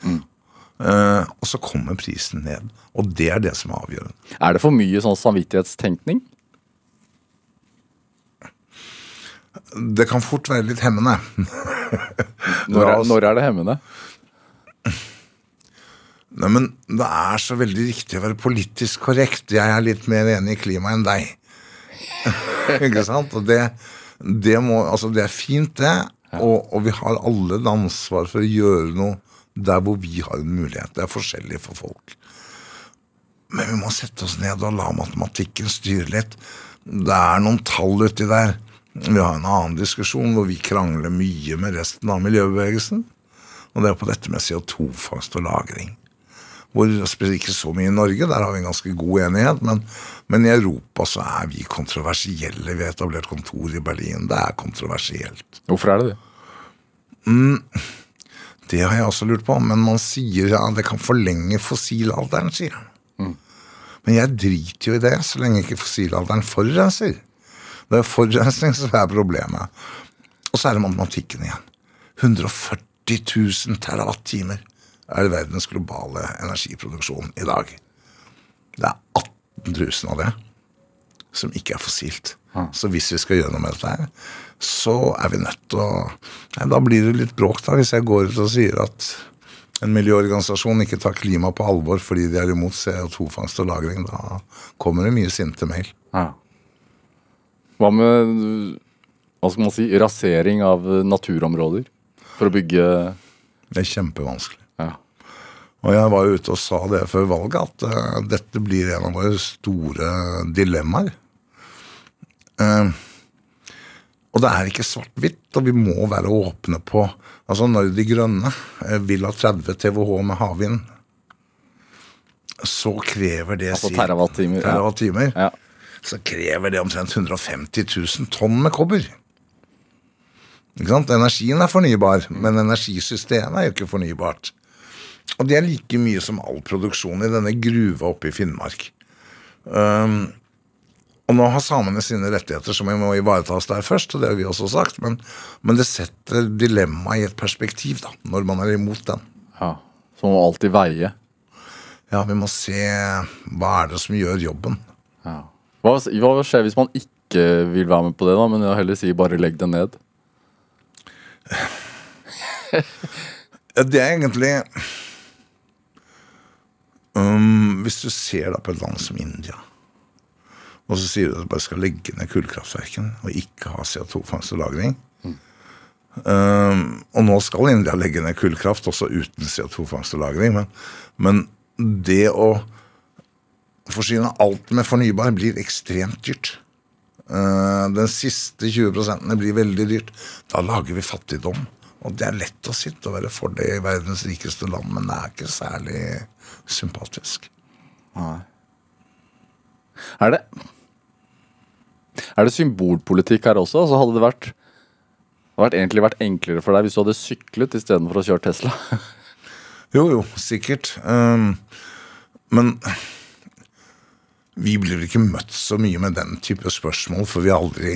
Eh, og så kommer prisen ned. Og det er det som er avgjørende. Er det for mye sånn samvittighetstenkning? Det kan fort være litt hemmende. Når er, når er det hemmende? Nei, men det er så veldig riktig å være politisk korrekt. Jeg er litt mer enig i klima enn deg. Ikke sant? Og det, det, må, altså det er fint, det. Og, og vi har alle et ansvar for å gjøre noe der hvor vi har en mulighet. Det er forskjellig for folk. Men vi må sette oss ned og la matematikken styre litt. Det er noen tall uti der. Vi har en annen diskusjon hvor vi krangler mye med resten av miljøbevegelsen. Og det er på dette med CO2-fangst og -lagring. Hvor ikke så mye i Norge, der har vi en ganske god enighet. Men, men i Europa så er vi kontroversielle. Vi har etablert kontor i Berlin. Det er kontroversielt. Hvorfor er det det? Det har jeg også lurt på, men man sier ja, det kan forlenge fossilalderen, sier han. Men jeg driter jo i det, så lenge ikke fossilalderen forurenser. Det er forurensning som er problemet. Og så er det matematikken igjen. 140 000 terawattimer er verdens globale energiproduksjon i dag. Det er 18 000 av det som ikke er fossilt. Så hvis vi skal gjøre noe med dette her, så er vi nødt til å Nei, Da blir det litt bråk, da, hvis jeg går ut og sier at en miljøorganisasjon ikke tar klima på alvor fordi de er imot CO2-fangst og -lagring. Da kommer det mye sinte mail. Ja. Hva med hva skal man si, rasering av naturområder for å bygge Det er kjempevanskelig. Og jeg var jo ute og sa det før valget, at eh, dette blir en av våre store dilemmaer. Uh, og det er ikke svart-hvitt, og vi må være åpne på Altså, når De Grønne eh, vil ha 30 TWh med havvind, så krever det Altså terawattimer, terawattimer, Ja. så krever det omtrent 150 000 tonn med kobber. Ikke sant? Energien er fornybar, men energisystemet er jo ikke fornybart. Og det er like mye som all produksjon i denne gruva oppe i Finnmark. Um, og nå har samene sine rettigheter som må ivaretas der først, og det har vi også sagt, men, men det setter dilemmaet i et perspektiv, da, når man er imot den. ja. Så må alltid veie. Ja, vi må se hva er det som gjør jobben. Ja. Hva, hva skjer hvis man ikke vil være med på det, da, men heller sier bare legg det ned? Det er egentlig um, Hvis du ser da på et land som India, og så sier du at du bare skal legge ned kullkraftverkene og ikke ha CO2-fangst og -lagring um, Og nå skal India legge ned kullkraft også uten CO2-fangst og -lagring, men, men det å forsyne alt med fornybar blir ekstremt dyrt. Uh, den siste 20 blir veldig dyrt. Da lager vi fattigdom. Og det er lett å sitte og være for det i verdens rikeste land, men det er ikke særlig sympatisk. Nei. Er det Er det symbolpolitikk her også? Altså hadde det vært vært egentlig vært enklere for deg hvis du hadde syklet istedenfor å kjøre Tesla? Jo, jo, sikkert. Um, men vi blir ikke møtt så mye med den type spørsmål, for vi har aldri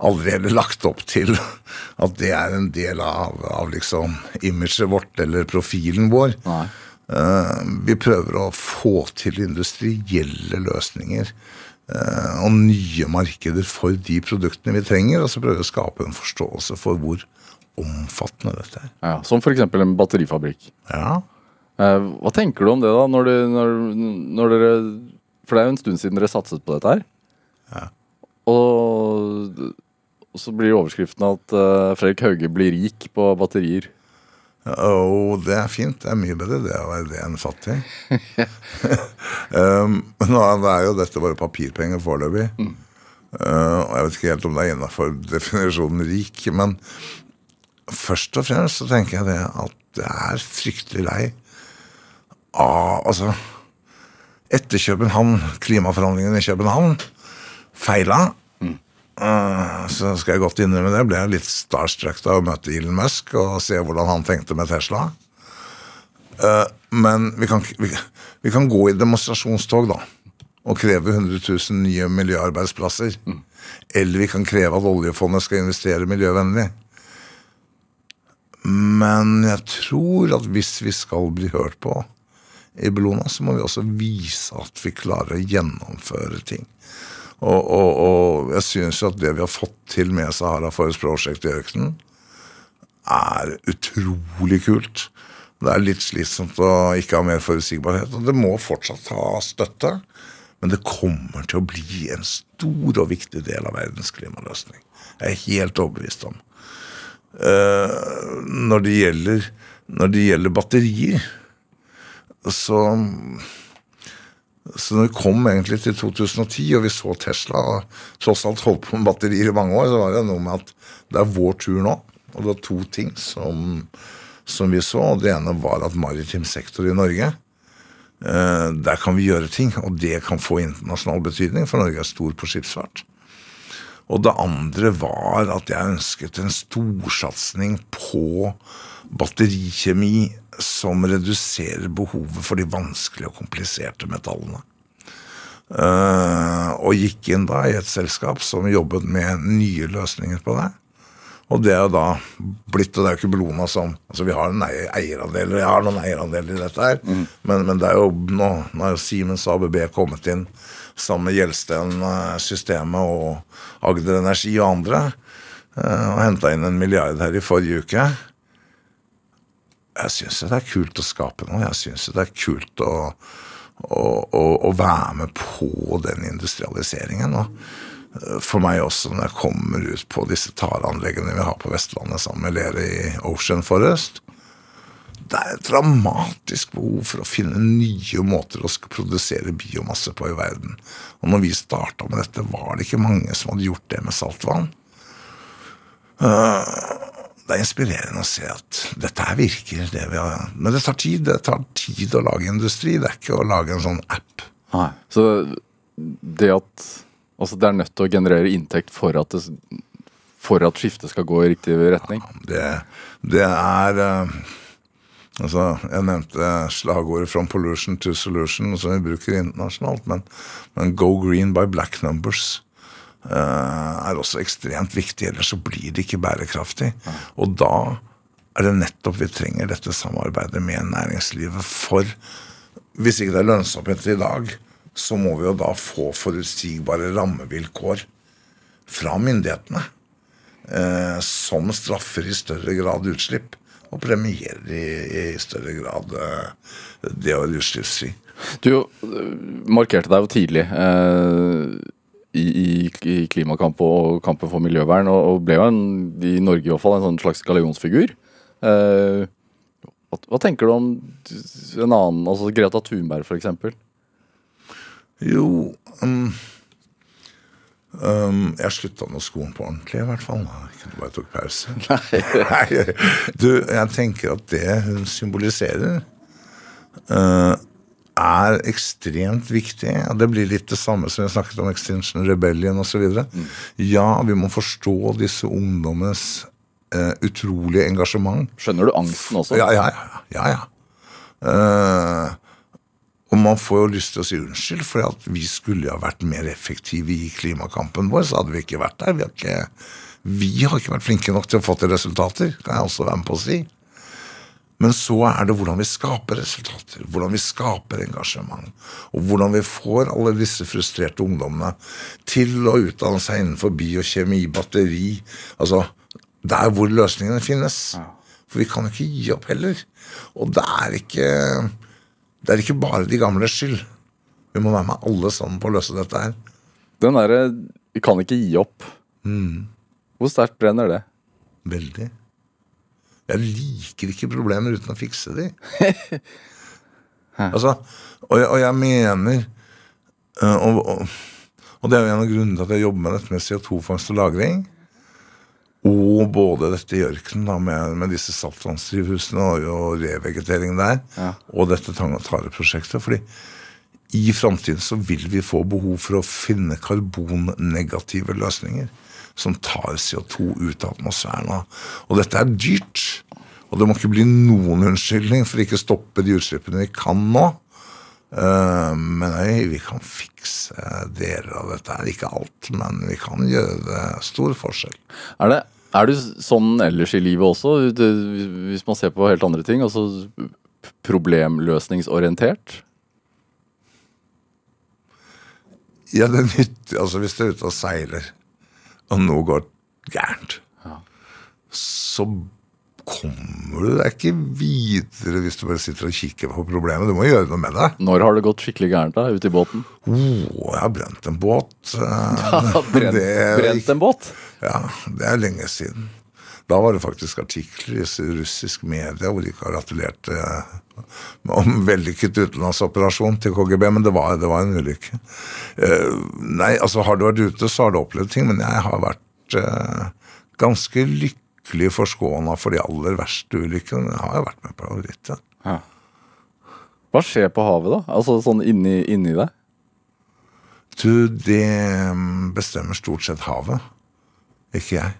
aldri heller lagt opp til at det er en del av, av liksom imaget vårt eller profilen vår. Nei. Eh, vi prøver å få til industrielle løsninger eh, og nye markeder for de produktene vi trenger, og så prøver vi å skape en forståelse for hvor omfattende dette er. Ja, som f.eks. en batterifabrikk. Ja, Eh, hva tenker du om det, da? Når, du, når, når dere For det er jo en stund siden dere satset på dette her. Ja. Og, og så blir overskriften at Fredrik Hauge blir rik på batterier. Og det er fint. Det er mye bedre det å være det enn fattig. um, nå er jo dette bare papirpenger foreløpig. Uh, og jeg vet ikke helt om det er innafor definisjonen rik, men først og fremst så tenker jeg det at det er fryktelig lei av Altså, etter København, klimaforhandlingene i København feila. Uh, så skal jeg godt innrømme det. Ble jeg litt starstruck da å møte Elon Musk og se hvordan han tenkte med Tesla. Uh, men vi kan, vi, vi kan gå i demonstrasjonstog, da. Og kreve 100 000 nye miljøarbeidsplasser. Eller vi kan kreve at oljefondet skal investere miljøvennlig. Men jeg tror at hvis vi skal bli hørt på i Bellona, så må vi også vise at vi klarer å gjennomføre ting. Og, og, og jeg syns at det vi har fått til med Sahara Forest Project i ørkenen, er utrolig kult. Det er litt slitsomt å ikke ha mer forutsigbarhet, og det må fortsatt ha støtte. Men det kommer til å bli en stor og viktig del av verdens klimaløsning. Jeg er helt overbevist om. Uh, når, det gjelder, når det gjelder batterier, så så når vi kom egentlig til 2010, og vi så Tesla og tross alt holdt på med batterier i mange år, så var det noe med at det er vår tur nå. Og det var to ting som, som vi så. og Det ene var at maritim sektor i Norge eh, Der kan vi gjøre ting, og det kan få internasjonal betydning, for Norge er stor på skipsfart. Og det andre var at jeg ønsket en storsatsing på batterikjemi som reduserer behovet for de vanskelige og kompliserte metallene. Eh, og gikk inn da i et selskap som jobbet med nye løsninger på det. Og det er da blitt, og det er jo ikke Bellona som altså Vi har en eierandel, jeg har noen eierandeler i dette her, men, men det er jo nå, nå er jo Siemens og ABB kommet inn sammen med Gjelsten-systemet og Agder Energi og andre, eh, og henta inn en milliard her i forrige uke. Jeg syns det er kult å skape noe. Jeg syns det er kult å, å, å, å være med på den industrialiseringen. Og eh, for meg også, når jeg kommer ut på disse tareanleggene vi har på Vestlandet sammen med Lere i Ocean Forest, det er et dramatisk behov for å finne nye måter å produsere biomasse på i verden. Og når vi starta med dette, var det ikke mange som hadde gjort det med saltvann. Eh, Det er inspirerende å se at dette her virker. Det vi har. Men det tar tid. Det tar tid å lage industri. Det er ikke å lage en sånn app. Nei. Så det at Altså, det er nødt til å generere inntekt for at, det, for at skiftet skal gå i riktig retning. Det, det er eh, Altså, jeg nevnte slagordet 'from pollution to solution', som vi bruker internasjonalt, men, men 'go green by black numbers' er også ekstremt viktig, ellers så blir det ikke bærekraftig. Og da er det nettopp vi trenger dette samarbeidet med næringslivet. For hvis ikke det er lønnsomhet i dag, så må vi jo da få forutsigbare rammevilkår fra myndighetene eh, som straffer i større grad utslipp, og premierer i, i større grad eh, det å være utslippsfri. Du markerte deg jo tidlig eh, i, i, klimakamp og kampen for miljøvern, og, og ble jo en, i Norge i hvert fall en sånn slags gallionsfigur. Eh, hva, hva tenker du om en annen, altså Greta Thunberg eksempel? Jo um, um, Jeg slutta nå skolen på ordentlig, i hvert fall. Ikke bare tok pause. Nei. Du, jeg tenker at det hun symboliserer, uh, er ekstremt viktig. Det blir litt det samme som vi snakket om Extinction Rebellion osv. Mm. Ja, vi må forstå disse ungdommenes uh, utrolige engasjement. Skjønner du angsten også? Ja, ja, ja. ja, ja. Eh, og man får jo lyst til å si unnskyld, for at vi skulle ha vært mer effektive i klimakampen vår, så hadde vi ikke vært der. Vi har ikke, vi har ikke vært flinke nok til å få til resultater, kan jeg også være med på å si. Men så er det hvordan vi skaper resultater, hvordan vi skaper engasjement. Og hvordan vi får alle disse frustrerte ungdommene til å utdanne seg innenfor biokjemi, batteri Altså der hvor løsningene finnes. For vi kan jo ikke gi opp heller. Og det er ikke Det er ikke bare de gamles skyld. Vi må være med alle sammen på å løse dette her. Den derre Vi kan ikke gi opp. Hvor sterkt brenner det? Veldig. Jeg liker ikke problemer uten å fikse de. altså, og, jeg, og jeg mener øh, og, og, og det er jo en av grunnene til at jeg jobber med dette med CO2-fangst og -lagring. Og både dette i ørkenen da, med, med disse saltvannsdrivhusene og, og revegeteringen der, Ja. og dette tang- og tareprosjektet. fordi i framtiden så vil vi få behov for å finne karbonnegative løsninger som tar CO2 ut av atmosfæren. Og dette er dyrt. Og det må ikke bli noen unnskyldning for ikke å stoppe de utslippene vi kan nå. Eh, men nei, vi kan fikse deler av dette her. Ikke alt, men vi kan gjøre stor forskjell. Er, det, er det sånn ellers i livet også, det, hvis man ser på helt andre ting? Altså problemløsningsorientert? Ja, det er nyttig. Altså, hvis du er ute og seiler, og noe går gærent, så kommer du deg ikke videre hvis du bare sitter og kikker på problemet. Du må gjøre noe med det. Når har det gått skikkelig gærent da, ute i båten? Oh, jeg har brent en båt. eh, brent, det brent en båt? Ja, det er lenge siden. Da var det faktisk artikler i russisk media hvor de gratulerte eh, om vellykket utenlandsoperasjon til KGB, men det var, det var en ulykke. Eh, nei, altså har du vært ute, så har du opplevd ting, men jeg har vært ganske lykkelig forskåna for de aller verste ulykkene. Jeg har jo vært med på litt. Ja. Hva skjer på havet da? Altså sånn inni, inni deg? Du, det mm, bestemmer stort sett havet, ikke jeg.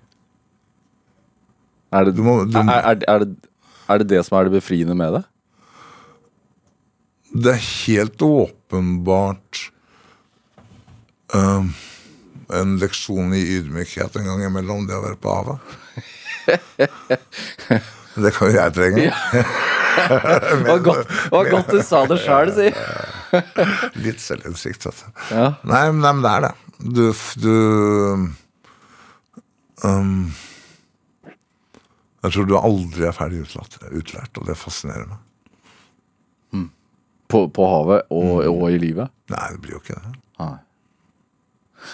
Er det, Du må- du er, er, er, det, er det det som er det befriende med det? Det er helt åpenbart uh, en leksjon i ydmykhet en gang imellom, det å være på havet. det kan jo jeg trenge. Det var godt, var godt du sa det sjøl, si. Litt selvinnsikt. vet du. Ja. Nei, men- nei, men det er det. Du, du um, Jeg tror du aldri er ferdig utlært, utlært og det fascinerer meg. På, på havet og, og i livet? Nei, det blir jo ikke det. Nei.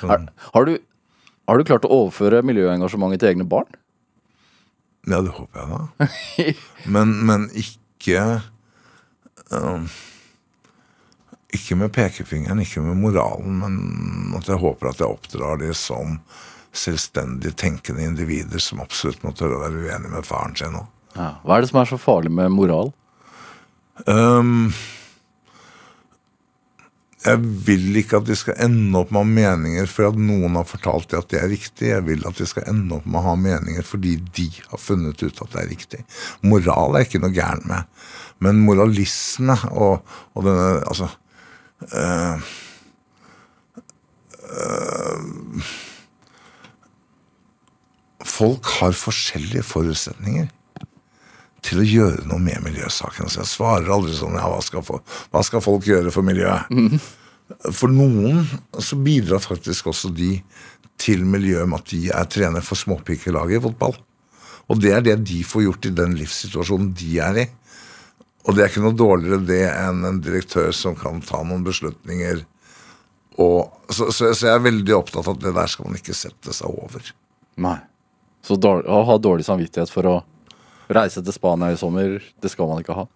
Er, har, du, har du klart å overføre miljøengasjementet til egne barn? Ja, det håper jeg da. Men, men ikke um, Ikke med pekefingeren, ikke med moralen, men at jeg håper at jeg oppdrar de som selvstendig tenkende individer som absolutt må tørre å være uenig med faren sin òg. Ja. Hva er det som er så farlig med moral? Um, jeg vil ikke at de skal ende opp med å ha meninger for at noen har fortalt dem at det er riktig. Jeg vil at de skal ende opp med å ha meninger fordi de har funnet ut at det er riktig. Moral er ikke noe gæren med. Men moralisme og, og denne Altså øh, øh, Folk har forskjellige forutsetninger til å gjøre noe med miljøsaken. Så jeg svarer aldri sånn ja, hva skal, folk, hva skal folk gjøre for miljøet? For noen så bidrar faktisk også de til miljøet med at de er trener for småpikelaget i fotball. Og det er det de får gjort i den livssituasjonen de er i. Og det er ikke noe dårligere det enn en direktør som kan ta noen beslutninger. Og, så, så, så jeg er veldig opptatt av at det der skal man ikke sette seg over. Nei. Så dårlig, å ha dårlig samvittighet for å reise til Spania i sommer, det skal man ikke ha?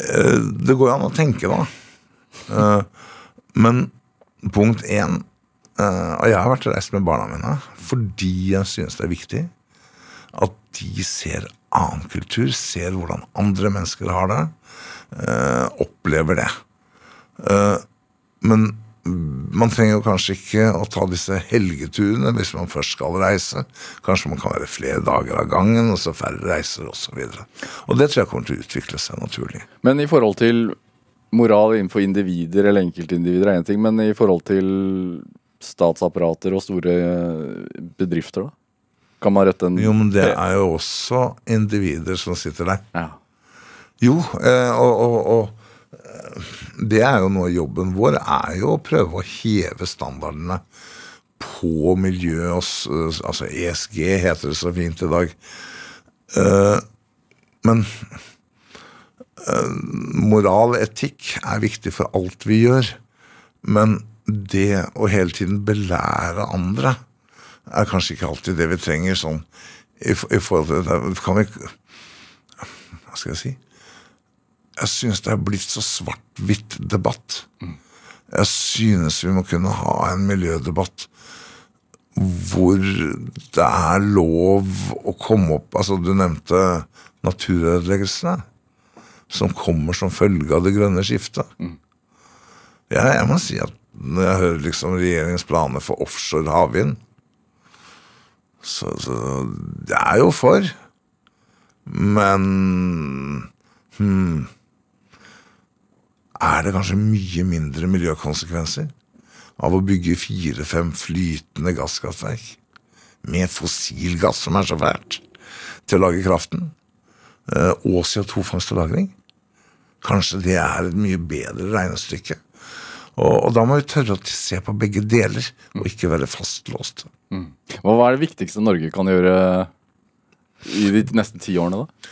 Eh, Det går jo an å tenke, da. Eh, Men punkt én eh, Og jeg har vært reist med barna mine fordi jeg synes det er viktig at de ser annen kultur, ser hvordan andre mennesker har det, eh, opplever det. Eh, Men man trenger kanskje ikke å ta disse helgeturene hvis man først skal reise. Kanskje man kan være flere dager av gangen, og så færre reiser osv. Det tror jeg kommer til å utvikle seg naturlig. Men i forhold til moral innenfor individer eller enkeltindivider er én ting, men i forhold til statsapparater og store bedrifter, da? Kan man rette en Jo, men det er jo også individer som sitter der. Ja. Jo, eh, og, og, og eh, det er jo noe av jobben vår, er jo å prøve å heve standardene på miljø, altså ESG heter det så fint i dag. Eh, Men eh, moral, etikk, er viktig for alt vi gjør. Men det å hele tiden belære andre er kanskje ikke alltid det vi trenger sånn i, forhold til det. Kan vi Hva skal jeg si? Jeg synes det er blitt så svart-hvitt debatt. Jeg synes vi må kunne ha en miljødebatt hvor det er lov å komme opp Altså, du nevnte naturødeleggelsene som kommer som følge av det grønne skiftet. Ja, jeg må si at når jeg hører liksom regjeringens planer for offshore havvind, så, så det er jo for. Men hmm, er det kanskje mye mindre miljøkonsekvenser av å bygge fire-fem flytende gasskraftverk med fossil gass, som er så fælt, til å lage kraften, eh, og CO2-fangst og -lagring? Kanskje det er et mye bedre regnestykke. Og, og da må vi tørre å se på begge deler, og ikke være fastlåst. Mm. hva er det viktigste Norge kan gjøre i de neste ti årene, da?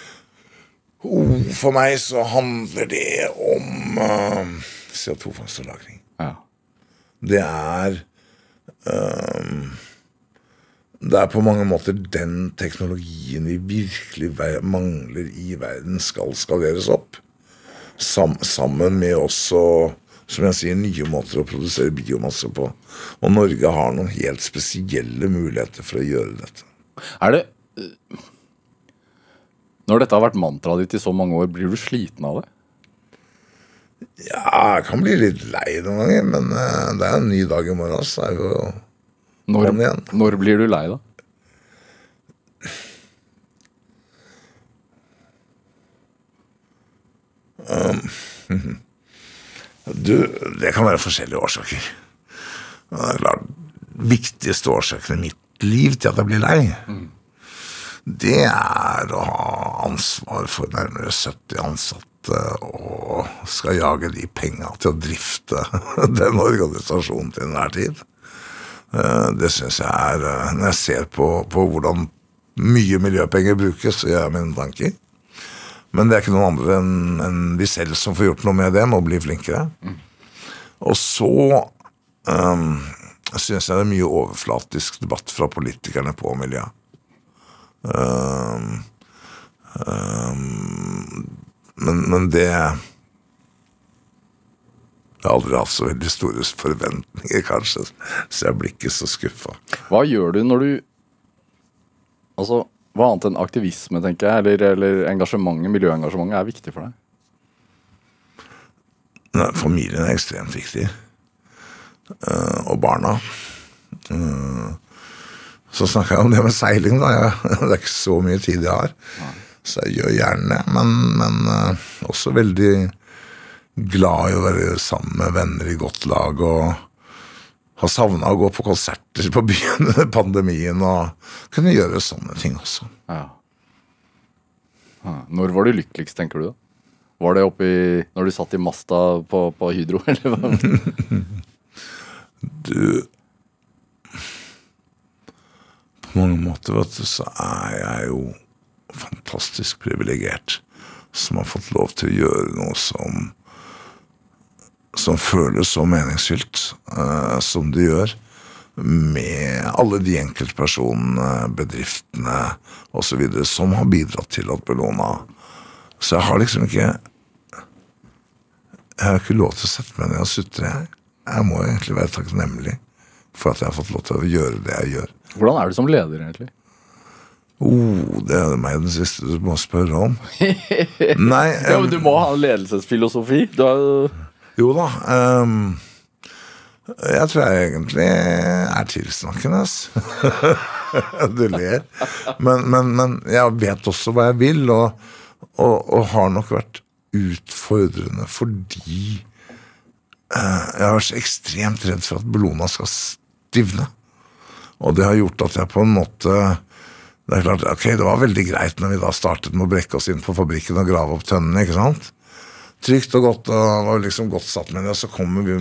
Oh, For meg så handler det om uh, CO2-fangst og -lagring. Ja. Det er um, Det er på mange måter den teknologien vi virkelig mangler i verden, skal skaleres opp. Sam, sammen med også, som jeg sier, nye måter å produsere biomasse på. Og Norge har noen helt spesielle muligheter for å gjøre dette. Er det øh, Når dette har vært mantraet ditt i så mange år, blir du sliten av det? Ja, jeg kan bli litt lei noen ganger, men eh, det er en ny dag i morgen, så er jo Når, når blir du lei, da? Du, det kan være forskjellige årsaker. Det er klart, viktigste årsaken i mitt liv til at jeg blir lei, det er å ha ansvar for nærmere 70 ansatte og skal jage de penga til å drifte den organisasjonen til enhver tid. Eh, Det syns jeg er eh, Når jeg ser på, på hvordan mye miljøpenger brukes, så gjør jeg mine tanker. Men det er ikke noen andre enn en vi selv som får gjort noe med det, må bli flinkere. Og så um, syns jeg det er mye overflatisk debatt fra politikerne på miljø. Um, Um, men, men det Jeg har aldri hatt så veldig store forventninger, kanskje, så jeg blir ikke så skuffa. Hva gjør du når du Altså, hva annet enn aktivisme, tenker jeg, eller, eller engasjementet, miljøengasjementet, er viktig for deg? Nei, familien er ekstremt viktig. Uh, og barna. Eh, så snakker jeg om det med seiling, da. Jeg, det er ikke så mye tid jeg har. Så jeg gjør gjerne det. Men, men eh, også veldig glad i å være sammen med venner i godt lag. og har savna å gå på konserter på byen under pandemien og kunne gjøre sånne ting også. Ja. Ja. Når var du lykkeligst, tenker du da? Var det oppi når du satt i masta på, på Hydro, eller hva? Du På mange måter, vet du, så er jeg jo fantastisk privilegert som har fått lov til å gjøre noe som som føles så meningsfylt uh, som det gjør. Med alle de enkeltpersonene, bedriftene osv. som har bidratt til at Bellona Så jeg har liksom ikke Jeg har ikke lov til å sette meg ned og sutre. Jeg. jeg må egentlig være takknemlig for at jeg har fått lov til å gjøre det jeg gjør. Hvordan er du som leder, egentlig? Oh, det er meg den siste du må spørre om. Nei, Ja, men Du må ha en ledelsesfilosofi. Du jo Jo da. Um, jeg tror jeg egentlig er tilsnakkende. du ler. Men, men, men jeg vet også hva jeg vil, og, og, og har nok vært utfordrende fordi uh, jeg har vært så ekstremt redd for at Bellona skal stivne. Og det har gjort at jeg på en måte Det er klart, ok, det var veldig greit når vi da startet med å brekke oss inn på fabrikken og grave opp tønnene. ikke sant? trygt og godt og var liksom godt satt med det. Og så kommer, vi,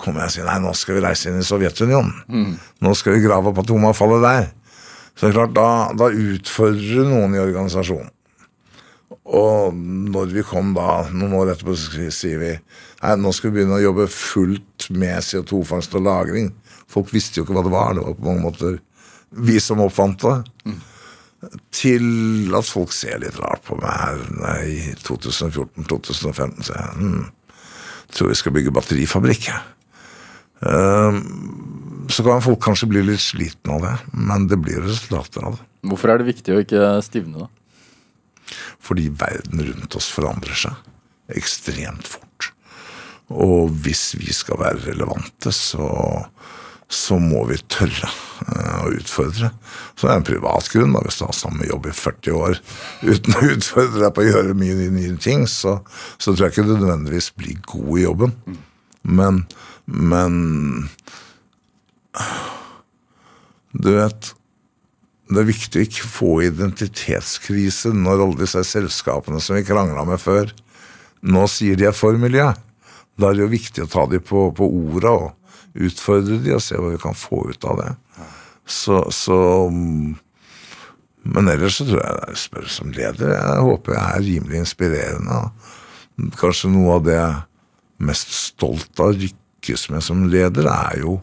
kommer jeg og sier nei, nå skal vi reise inn i Sovjetunionen. Nå skal vi grave opp atomavfallet der. Så det er klart, da, da utfordrer du noen i organisasjonen. Og når vi kom da, noen år etterpå, så sier vi nei, nå skal vi begynne å jobbe fullt med CO2-fangst og -lagring. Folk visste jo ikke hva det var. Det var på mange måter vi som oppfant det til at folk ser litt rart på meg her i 2014-2015. Så jeg hm, tror vi skal bygge batterifabrikk. jeg. Ehm, så kan folk kanskje bli litt sliten av det, men det blir resultater av det. Hvorfor er det viktig å ikke stivne, da? Fordi verden rundt oss forandrer seg ekstremt fort. Og hvis vi skal være relevante, så, så må vi tørre eh, å utfordre. Så det er en privat grunn. da, Hvis du har samme jobb i 40 år uten å utfordre deg på å gjøre mye nye, ting, så, så tror jeg ikke du nødvendigvis blir god i jobben. Men, men Du vet det er viktig å ikke få identitetskrise når alle disse selskapene som vi krangla med før, nå sier de er for miljø. Da er det jo viktig å ta dem på, på orda og utfordre de og se hva vi kan få ut av det. Så, så Men ellers så tror jeg det er spør som leder. Jeg håper jeg er rimelig inspirerende. Kanskje noe av det jeg er mest stolt av å lykkes med som leder, er jo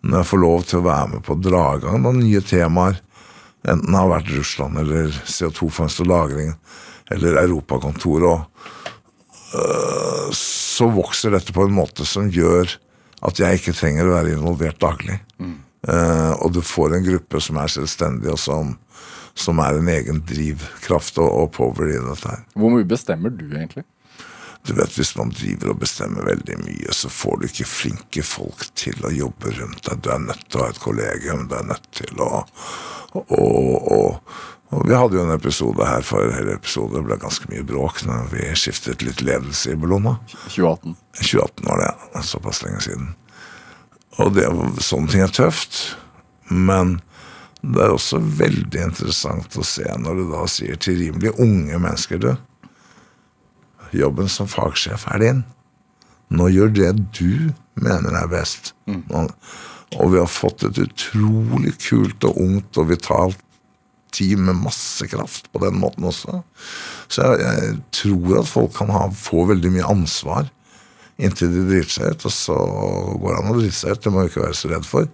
når jeg får lov til å være med på dragang noen nye temaer. Enten det har vært Russland eller CO2-fangst og -lagring eller Europakontoret. og øh, Så vokser dette på en måte som gjør at jeg ikke trenger å være involvert daglig. Eh, og du får en gruppe som er selvstendig, og som, som er en egen drivkraft og, og power i dette her. Hvor mye bestemmer du, egentlig? Du vet, Hvis man driver og bestemmer veldig mye, så får du ikke flinke folk til å jobbe rundt deg. Du er nødt til å ha et kollegium. Du er nødt til å å, og, og Vi hadde jo en episode her for hele episode. Det ble ganske mye bråk når vi skiftet litt ledelse i Bellona. 2018. 2018 var det, ja. Såpass lenge siden. Og det, sånne ting er tøft. Men det er også veldig interessant å se når du da sier til rimelig unge mennesker du, Jobben som fagsjef er din. Nå gjør det du mener er best. Og, og vi har fått et utrolig kult og ungt og vitalt team med masse kraft på den måten også. Så jeg, jeg tror at folk kan ha, få veldig mye ansvar inntil de driter seg ut. Og så går det an å drite seg ut, det må vi ikke være så redd for.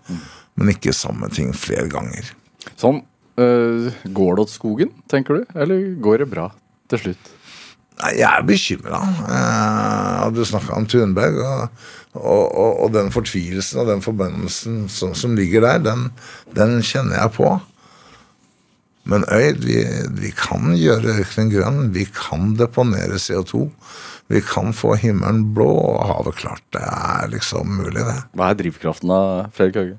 Men ikke samme ting flere ganger. Sånn Eh, går det åt skogen, tenker du? Eller går det bra til slutt? Nei, Jeg er bekymra. Eh, du snakka om Thunberg. Og, og, og, og den fortvilelsen og den forbannelsen som, som ligger der, den, den kjenner jeg på. Men Øyd, vi, vi kan gjøre ørkenen grønn. Vi kan deponere CO2. Vi kan få himmelen blå og havet klart. Det er liksom mulig, det. Hva er drivkraften da, Fredrik Hauge?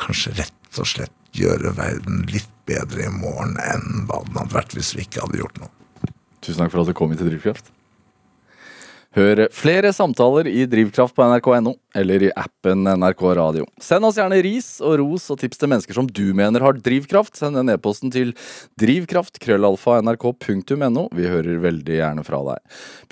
Kanskje rett og slett gjøre verden litt bedre i morgen enn hva den hadde vært hvis vi ikke hadde gjort noe. Tusen takk for at du kom hit til Drivkraft. Hør flere samtaler i Drivkraft på nrk.no eller i appen NRK Radio. Send oss gjerne ris og ros og tips til mennesker som du mener har drivkraft. Send den e-posten til drivkraft.krøllalfa.nrk.no. Vi hører veldig gjerne fra deg.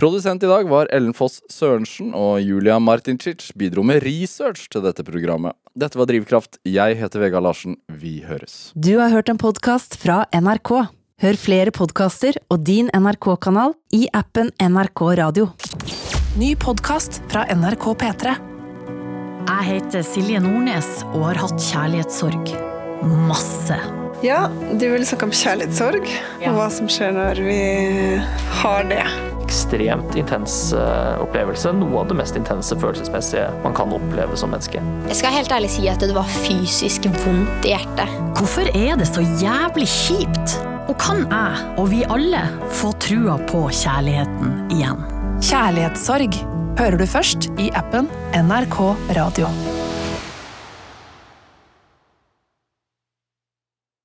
Produsent i dag var Ellen Foss Sørensen, og Julia Martincic bidro med research til dette programmet. Dette var Drivkraft. Jeg heter Vegard Larsen. Vi høres. Du har hørt en podkast fra NRK. Hør flere podkaster og din NRK-kanal i appen NRK Radio. Ny podkast fra NRK P3. Jeg heter Silje Nordnes og har hatt kjærlighetssorg. Masse. Ja, du vil snakke om kjærlighetssorg, og hva som skjer når vi har det. ekstremt intens eh, opplevelse. Noe av det mest intense følelsesmessige man kan oppleve som menneske. Jeg skal helt ærlig si at det var fysisk vondt i hjertet. Hvorfor er det så jævlig kjipt? Og kan jeg, og vi alle, få trua på kjærligheten igjen? Kjærlighetssorg hører du først i appen NRK Radio.